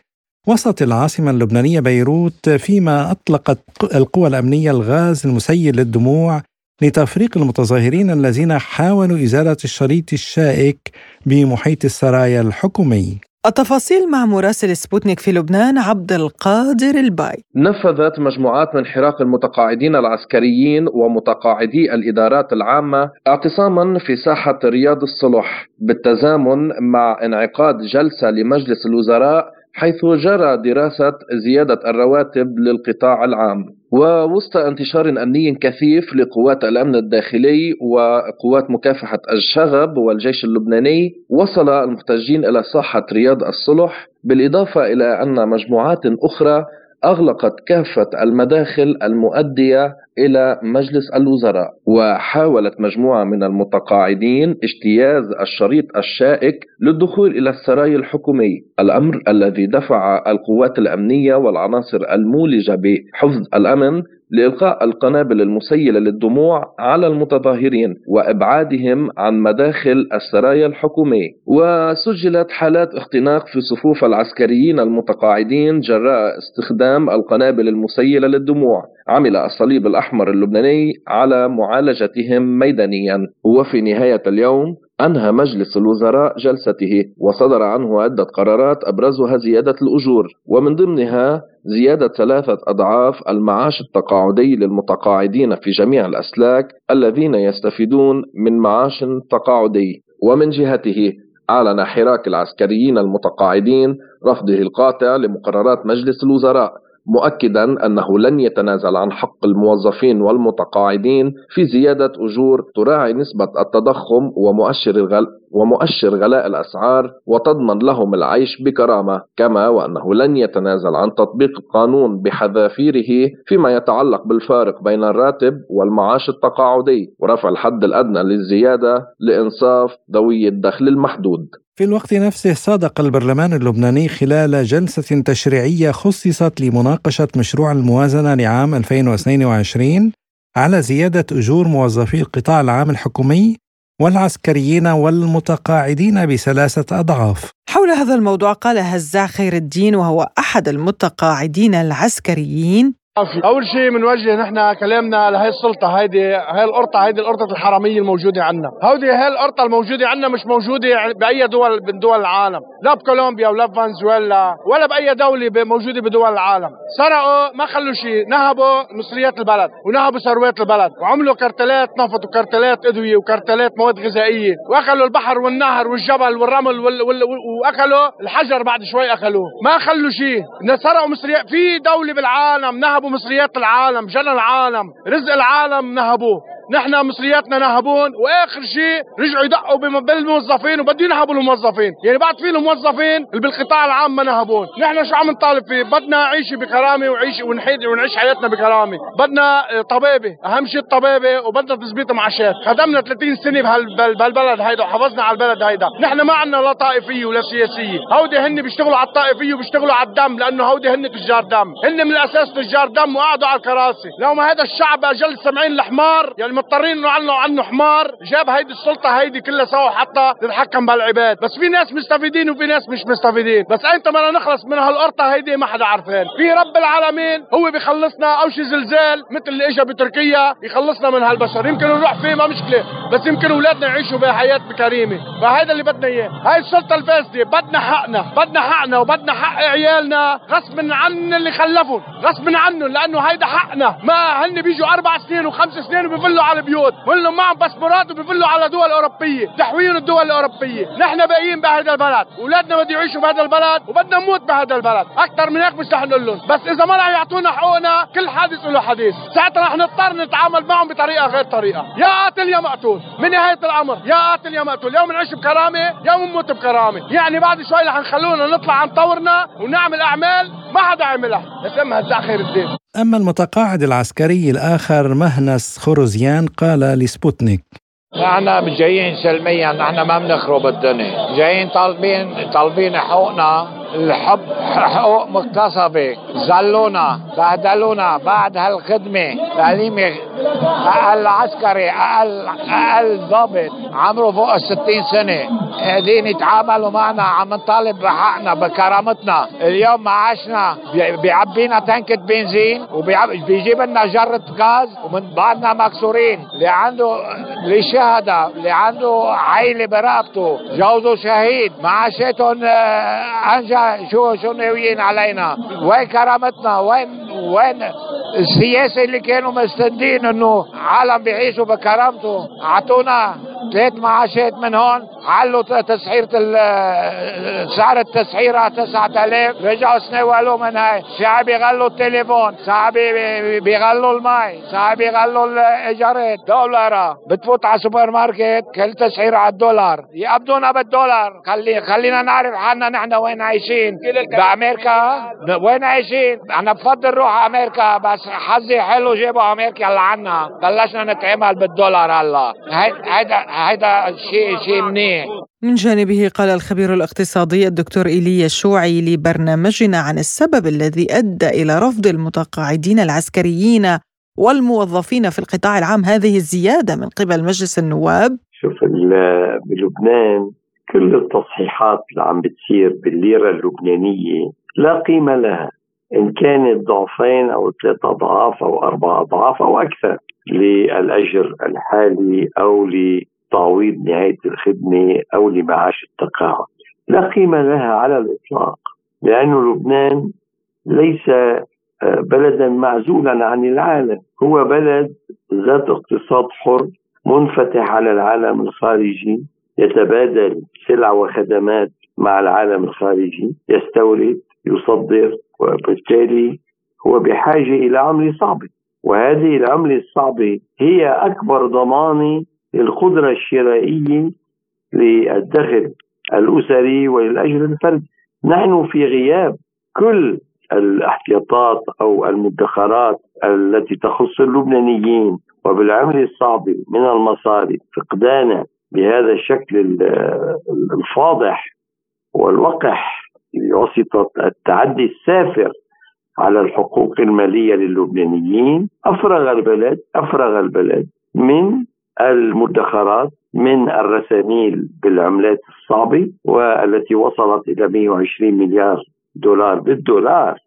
وسط العاصمة اللبنانية بيروت فيما أطلقت القوى الأمنية الغاز المسيل للدموع لتفريق المتظاهرين الذين حاولوا إزالة الشريط الشائك بمحيط السرايا الحكومي. التفاصيل مع مراسل سبوتنيك في لبنان عبد القادر الباي. نفذت مجموعات من حراك المتقاعدين العسكريين ومتقاعدي الإدارات العامة اعتصاما في ساحة رياض الصلح بالتزامن مع انعقاد جلسة لمجلس الوزراء حيث جرى دراسة زيادة الرواتب للقطاع العام. ووسط انتشار أمني كثيف لقوات الأمن الداخلي وقوات مكافحة الشغب والجيش اللبناني وصل المحتجين إلى ساحة رياض الصلح بالإضافة إلى أن مجموعات أخرى أغلقت كافة المداخل المؤدية إلى مجلس الوزراء وحاولت مجموعة من المتقاعدين اجتياز الشريط الشائك للدخول إلى السراي الحكومي. الأمر الذي دفع القوات الأمنية والعناصر المولجة بحفظ الأمن لإلقاء القنابل المسيلة للدموع على المتظاهرين وإبعادهم عن مداخل السرايا الحكومي. وسجلت حالات اختناق في صفوف العسكريين المتقاعدين جراء استخدام القنابل المسيلة للدموع. عمل الصليب الأحمر اللبناني على معالجتهم ميدانيا. وفي نهاية اليوم أنهى مجلس الوزراء جلسته وصدر عنه عدة قرارات أبرزها زيادة الأجور ومن ضمنها زيادة ثلاثة أضعاف المعاش التقاعدي للمتقاعدين في جميع الأسلاك الذين يستفيدون من معاش تقاعدي. ومن جهته أعلن حراك العسكريين المتقاعدين رفضه القاطع لمقررات مجلس الوزراء. مؤكدا أنه لن يتنازل عن حق الموظفين والمتقاعدين في زيادة أجور تراعي نسبة التضخم ومؤشر الغل ومؤشر غلاء الأسعار وتضمن لهم العيش بكرامة، كما وأنه لن يتنازل عن تطبيق القانون بحذافيره فيما يتعلق بالفارق بين الراتب والمعاش التقاعدي ورفع الحد الأدنى للزيادة لإنصاف ذوي الدخل المحدود. في الوقت نفسه صادق البرلمان اللبناني خلال جلسة تشريعية خصصت لمناقشة مشروع الموازنة لعام 2022 على زيادة أجور موظفي القطاع العام الحكومي والعسكريين والمتقاعدين بثلاثة أضعاف. حول هذا الموضوع قال هزاع خير الدين وهو أحد المتقاعدين العسكريين أول شيء بنوجه نحن كلامنا لهي السلطة هيدي هي القرطة هيدي القرطة الحرامية الموجودة عندنا هودي هي القرطة الموجودة عندنا مش موجودة بأي دول من دول العالم. لا بكولومبيا ولا بفنزويلا ولا بأي دولة موجودة بدول العالم. سرقوا ما خلوا شيء نهبوا مصريات البلد ونهبوا ثروات البلد وعملوا كرتلات نفط وكرتلات أدوية وكرتلات مواد غذائية وأكلوا البحر والنهر والجبل والرمل وال... وال... وأكلوا الحجر بعد شوي أكلوه. ما خلوا شيء. سرقوا مصريات في دولة بالعالم نهبوا نهبوا مصريات العالم جنى العالم رزق العالم نهبوه نحن مصرياتنا نهبون وآخر شيء رجعوا يدقوا بالموظفين وبده ينهبوا الموظفين. يعني بعد في الموظفين اللي بالقطاع العام ما نهبون. نحن شو عم نطالب فيه؟ بدنا عيش بكرامة وعيش ونحيد ونعيش حياتنا بكرامة. بدنا طبابه أهم شيء الطبابه وبدنا تثبيت معاشات خدمنا 30 سنة بهالبلد هيدا وحافظنا على البلد هيدا. نحن ما عندنا لا طائفية ولا سياسية. هودي هن بيشتغلوا على الطائفية وبيشتغلوا على الدم لأنه هودي هن تجار دم. هن من الأساس تجار دم وقعدوا على الكراسي. لو ما هذا الشعب أجل سمعين الحمار يعني مضطرين إنه عنه عنه حمار جاب هيدي السلطة هيدي كلها سوا حتى تتحكم بهالعباد بس في ناس مستفيدين وفي ناس مش مستفيدين. بس ايمتى بدنا نخلص من هالقرطة هيدي ما حدا عارفين. في رب العالمين هو بيخلصنا أو شي زلزال مثل اللي اجى بتركيا يخلصنا من هالبشر. يمكن نروح فيه ما مشكلة بس يمكن أولادنا يعيشوا بحياة كريمه فهذا اللي بدنا إياه. هاي السلطة الفاسدة بدنا حقنا بدنا حقنا وبدنا حق عيالنا. غصب عن اللي خلفهم غصب عنهم لأنه هيدا حقنا. ما هن بيجوا أربع سنين وخمس سنين وبيفلوا على البيوت وهم معهم باسبورات وبيفلوا على دول أوروبية تحويل الدول الأوروبية. نحن باقيين بهذا البلد أولادنا بده يعيشوا بهذا البلد وبدنا نموت بهذا البلد. أكثر من هيك مش رح نقول لهم. بس إذا ما رح يعطونا حقوقنا كل حادث له حديث. ساعتها رح نضطر نتعامل معهم بطريقة غير طريقة. يا قاتل يا مقتول. من نهاية الأمر يا قاتل يا مقتول. يوم نعيش بكرامة يوم نموت بكرامة. يعني بعد شوي رح نخلونا نطلع عن طورنا ونعمل أعمال ما حدا عملها. اسمها الزعخير الدين أما المتقاعد العسكري الآخر مهنس خروزيان قال لسبوتنيك. نحن جايين سلميا نحن ما بنخرب الدنيا. جايين طالبين طالبين حقوقنا. الحب حقوق مكتسبة. زلونا بهدلونا بعد هالخدمة. تعليمي أقل عسكري أقل أقل ضابط. عمره فوق الستين سنة. قاعدين يتعاملوا معنا عم نطالب بحقنا بكرامتنا. اليوم معاشنا بيعبينا تنكة بنزين وبيجيب لنا جرة غاز ومن بعدنا مكسورين. اللي عنده اللي شهدة اللي عنده عيلة برقبته جوزه شهيد. معاشاتهم أنجا شو شو ناويين علينا. وين كرامتنا؟ وين وين السياسة اللي كانوا مستندين إنه عالم بيعيشوا بكرامته؟ أعطونا ثلاث معاشات من هون. علوا تسعيرة صارت التسعيرة 9000 رجعوا سناولوا من هاي. ساعة بيغلوا التليفون. ساعة بيغلوا المي. ساعة بيغلوا الإيجارات. دولار بتفوت على سوبر ماركت. كل تسعيرة على الدولار. يقبضونا بالدولار. خلي خلينا نعرف حالنا نحن وين عايشين. بأمريكا؟ وين عايشين؟ أنا بفضل روح أمريكا بس حظي حلو جابوا أمريكا لعنا بلشنا نتعامل بالدولار هلا. هيدا هيدا شيء شيء منيح. من جانبه قال الخبير الاقتصادي الدكتور ايليا الشوعي لبرنامجنا عن السبب الذي أدى إلى رفض المتقاعدين العسكريين والموظفين في القطاع العام. هذه الزيادة من قبل مجلس النواب؟ شوف بلبنان كل التصحيحات اللي عم بتصير بالليرة اللبنانية لا قيمة لها. إن كانت ضعفين أو ثلاث أضعاف أو أربع أضعاف أو أكثر للأجر الحالي أو لتعويض نهاية الخدمة أو لمعاش التقاعد. لا قيمة لها على الإطلاق لأن لبنان ليس آه، بلدا معزولا عن العالم. هو بلد ذات اقتصاد حر منفتح على العالم الخارجي. يتبادل سلع وخدمات مع العالم الخارجي يستورد يصدر وبالتالي هو بحاجة إلى عمله صعبه وهذه العمله الصعبه هي أكبر ضمانه للقدرة الشرائية للدخل الأسري وللأجر الفردي. نحن في غياب كل الاحتياطات أو المدخرات التي تخص اللبنانيين وبالعمل الصعبة من المصاري فقدانا بهذا الشكل الفاضح والوقح بواسطة التعدي السافر على الحقوق المالية للبنانيين أفرغ البلد أفرغ البلد من المدخرات من الرساميل بالعملات الصعبة والتي وصلت إلى 120 مليار دولار بالدولار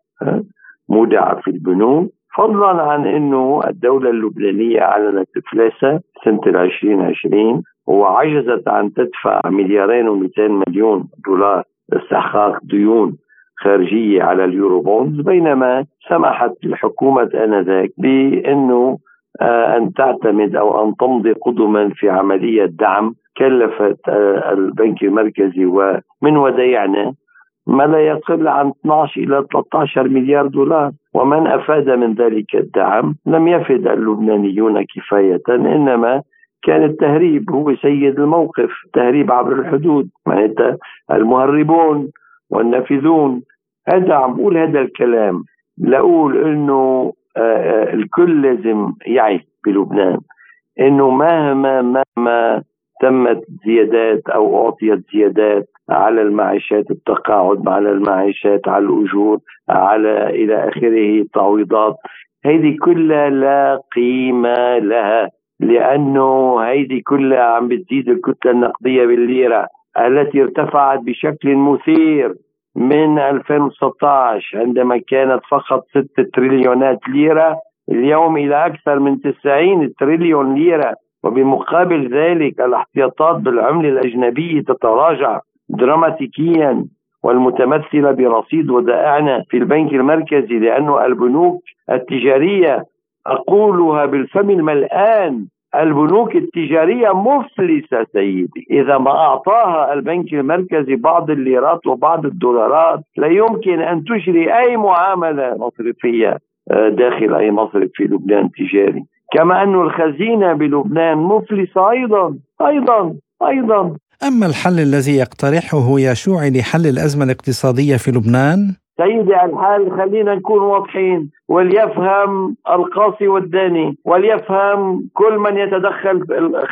مودعة في البنوك. فضلا عن إنه الدولة اللبنانية أعلنت افلاسها سنة 2020 وعجزت عن تدفع مليارين و200 مليون دولار لاستحقاق ديون خارجية على اليورو بونز بينما سمحت الحكومة آنذاك بأنه آه، أن تعتمد أو أن تمضي قدما في عملية دعم كلفت آه، البنك المركزي ومن وديعنا ما لا يقل عن 12 إلى 13 مليار دولار. ومن أفاد من ذلك الدعم لم يفد اللبنانيون كفاية إنما كان التهريب هو سيد الموقف تهريب عبر الحدود. معناتها المهربون والنافذون. هذا عم بقول هذا الكلام لأقول إنه آه، آه، الكل لازم يعي بلبنان. إنه مهما مهما تمت زيادات أو أعطيت زيادات على المعيشات التقاعد على المعيشات على الأجور على إلى آخره تعويضات هذه كلها لا قيمة لها. لأنه هيدي كلها عم بتزيد الكتلة النقدية بالليرة التي ارتفعت بشكل مثير من 2016 عندما كانت فقط 6 تريليونات ليرة اليوم إلى أكثر من 90 تريليون ليرة. وبمقابل ذلك الاحتياطات بالعملة الأجنبية تتراجع دراماتيكيا والمتمثلة برصيد ودائعنا في البنك المركزي لأنه البنوك التجارية أقولها بالفم الملآن. البنوك التجارية مفلسة سيدي. إذا ما أعطاها البنك المركزي بعض الليرات وبعض الدولارات لا يمكن أن تجري أي معاملة مصرفية آه، داخل أي مصرف في لبنان تجاري. كما أن الخزينة بلبنان مفلسة أيضا أيضا أيضا. أما الحل الذي يقترحه يشوع لحل الأزمة الاقتصادية في لبنان؟ سيدي الحال خلينا نكون واضحين. وليفهم القاصي والداني وليفهم كل من يتدخل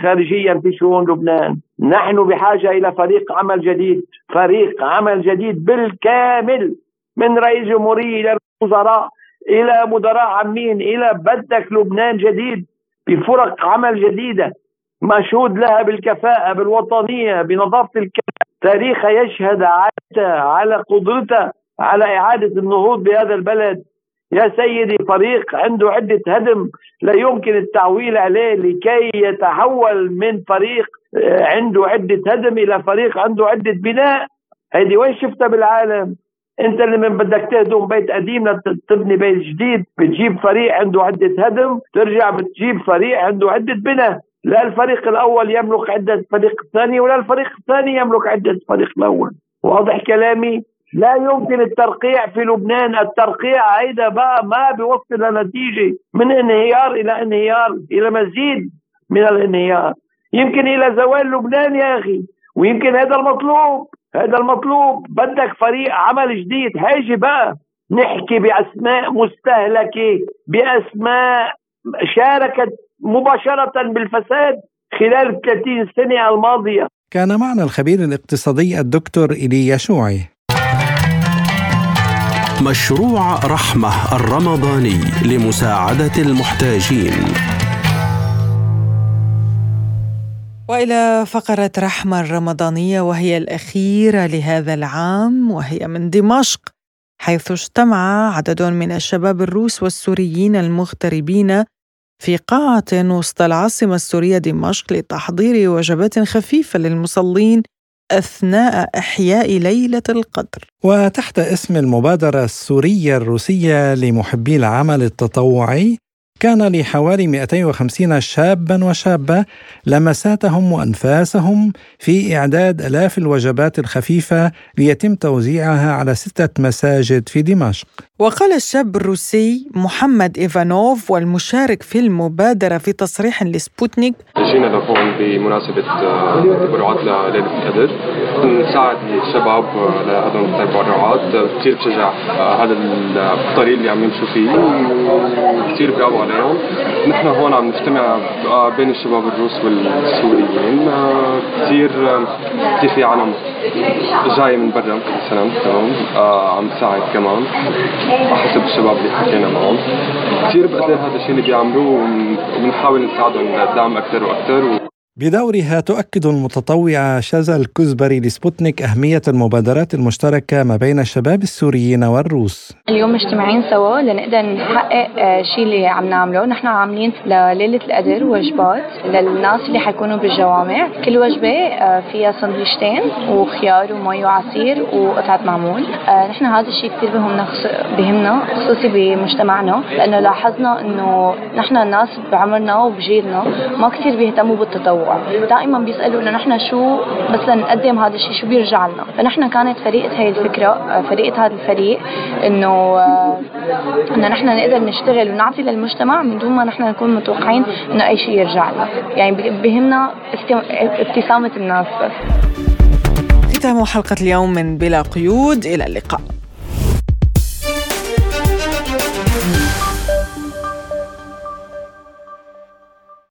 خارجيا في شؤون لبنان. نحن بحاجة إلى فريق عمل جديد فريق عمل جديد بالكامل من رئيس جمهورية إلى الوزراء إلى مدراء عامين إلى بدك لبنان جديد بفرق عمل جديدة مشهود لها بالكفاءة بالوطنية بنظافة الكفاءة تاريخها يشهد على قدرتها على إعادة النهوض بهذا البلد. يا سيدي فريق عنده عدة هدم لا يمكن التعويل عليه لكي يتحول من فريق آه، عنده عدة هدم إلى فريق عنده عدة بناء. هيدي وين شفتها بالعالم؟ أنت اللي من بدك تهدم بيت قديم لتبني بيت جديد. بتجيب فريق عنده عدة هدم ترجع بتجيب فريق عنده عدة بناء. لا الفريق الأول يملك عدة فريق الثاني ولا الفريق الثاني يملك عدة فريق الأول. واضح كلامي؟ لا يمكن الترقيع في لبنان. الترقيع هيدا بقى ما بيوصل لنتيجة من انهيار إلى انهيار إلى مزيد من الانهيار. يمكن إلى زوال لبنان يا أخي ويمكن هذا المطلوب. هذا المطلوب. بدك فريق عمل جديد. هيجي بقى نحكي بأسماء مستهلكة بأسماء شاركت مباشرة بالفساد خلال 30 سنة الماضية. كان معنا الخبير الاقتصادي الدكتور إيليا شوعي مشروع رحمة الرمضاني لمساعدة المحتاجين. وإلى فقرة رحمة الرمضانية وهي الأخيرة لهذا العام وهي من دمشق حيث اجتمع عدد من الشباب الروس والسوريين المغتربين في قاعة وسط العاصمة السورية دمشق لتحضير وجبات خفيفة للمصلين أثناء إحياء ليلة القدر. وتحت اسم المبادرة السورية الروسية لمحبي العمل التطوعي كان لحوالي 250 شابا وشابة لمساتهم وأنفاسهم في إعداد آلاف الوجبات الخفيفة ليتم توزيعها على ستة مساجد في دمشق. وقال الشاب الروسي محمد إيفانوف والمشارك في المبادرة في تصريح لسبوتنيك جينا لهون بمناسبة تبرعات آه، ليلة القدر. نساعد الشباب لهدول التبرعات كثير بشجع آه، هذا الطريق اللي عم يمشوا فيه. وكثير برافو عليهم نحن هون عم نجتمع بين الشباب الروس والسوريين. كثير كثير في عالم جاي من برا. مثلا تمام. عم تساعد كمان حسب الشباب اللي حكينا معهم. كثير بقدر هذا الشيء اللي بيعملوه وبنحاول نساعدهم لدعم أكثر وأكثر بدورها تؤكد المتطوعة شذا الكزبري لسبوتنيك أهمية المبادرات المشتركة ما بين الشباب السوريين والروس. اليوم مجتمعين سوا لنقدر نحقق آه، اللي عم نعمله. نحن عاملين لليلة القدر وجبات للناس اللي حيكونوا بالجوامع. كل وجبة آه، فيها سندويشتين وخيار ومي وعصير وقطعة معمول. آه، نحن هذا الشيء كثير بهمنا بهمنا خصوصي بمجتمعنا لأنه لاحظنا أنه نحن الناس بعمرنا وبجيلنا ما كثير بيهتموا بالتطوع. ودائما بيسألوا إنه نحن شو بس لنقدم هذا الشيء شو بيرجع لنا؟ فنحن كانت فريقة هي الفكرة فريقة هذا الفريق إنه إنه نحن نقدر نشتغل ونعطي للمجتمع من دون ما نحن نكون متوقعين إنه أي شيء يرجع لنا. يعني بهمنا ابتسامة الناس بس. ختام حلقة اليوم من بلا قيود. إلى اللقاء.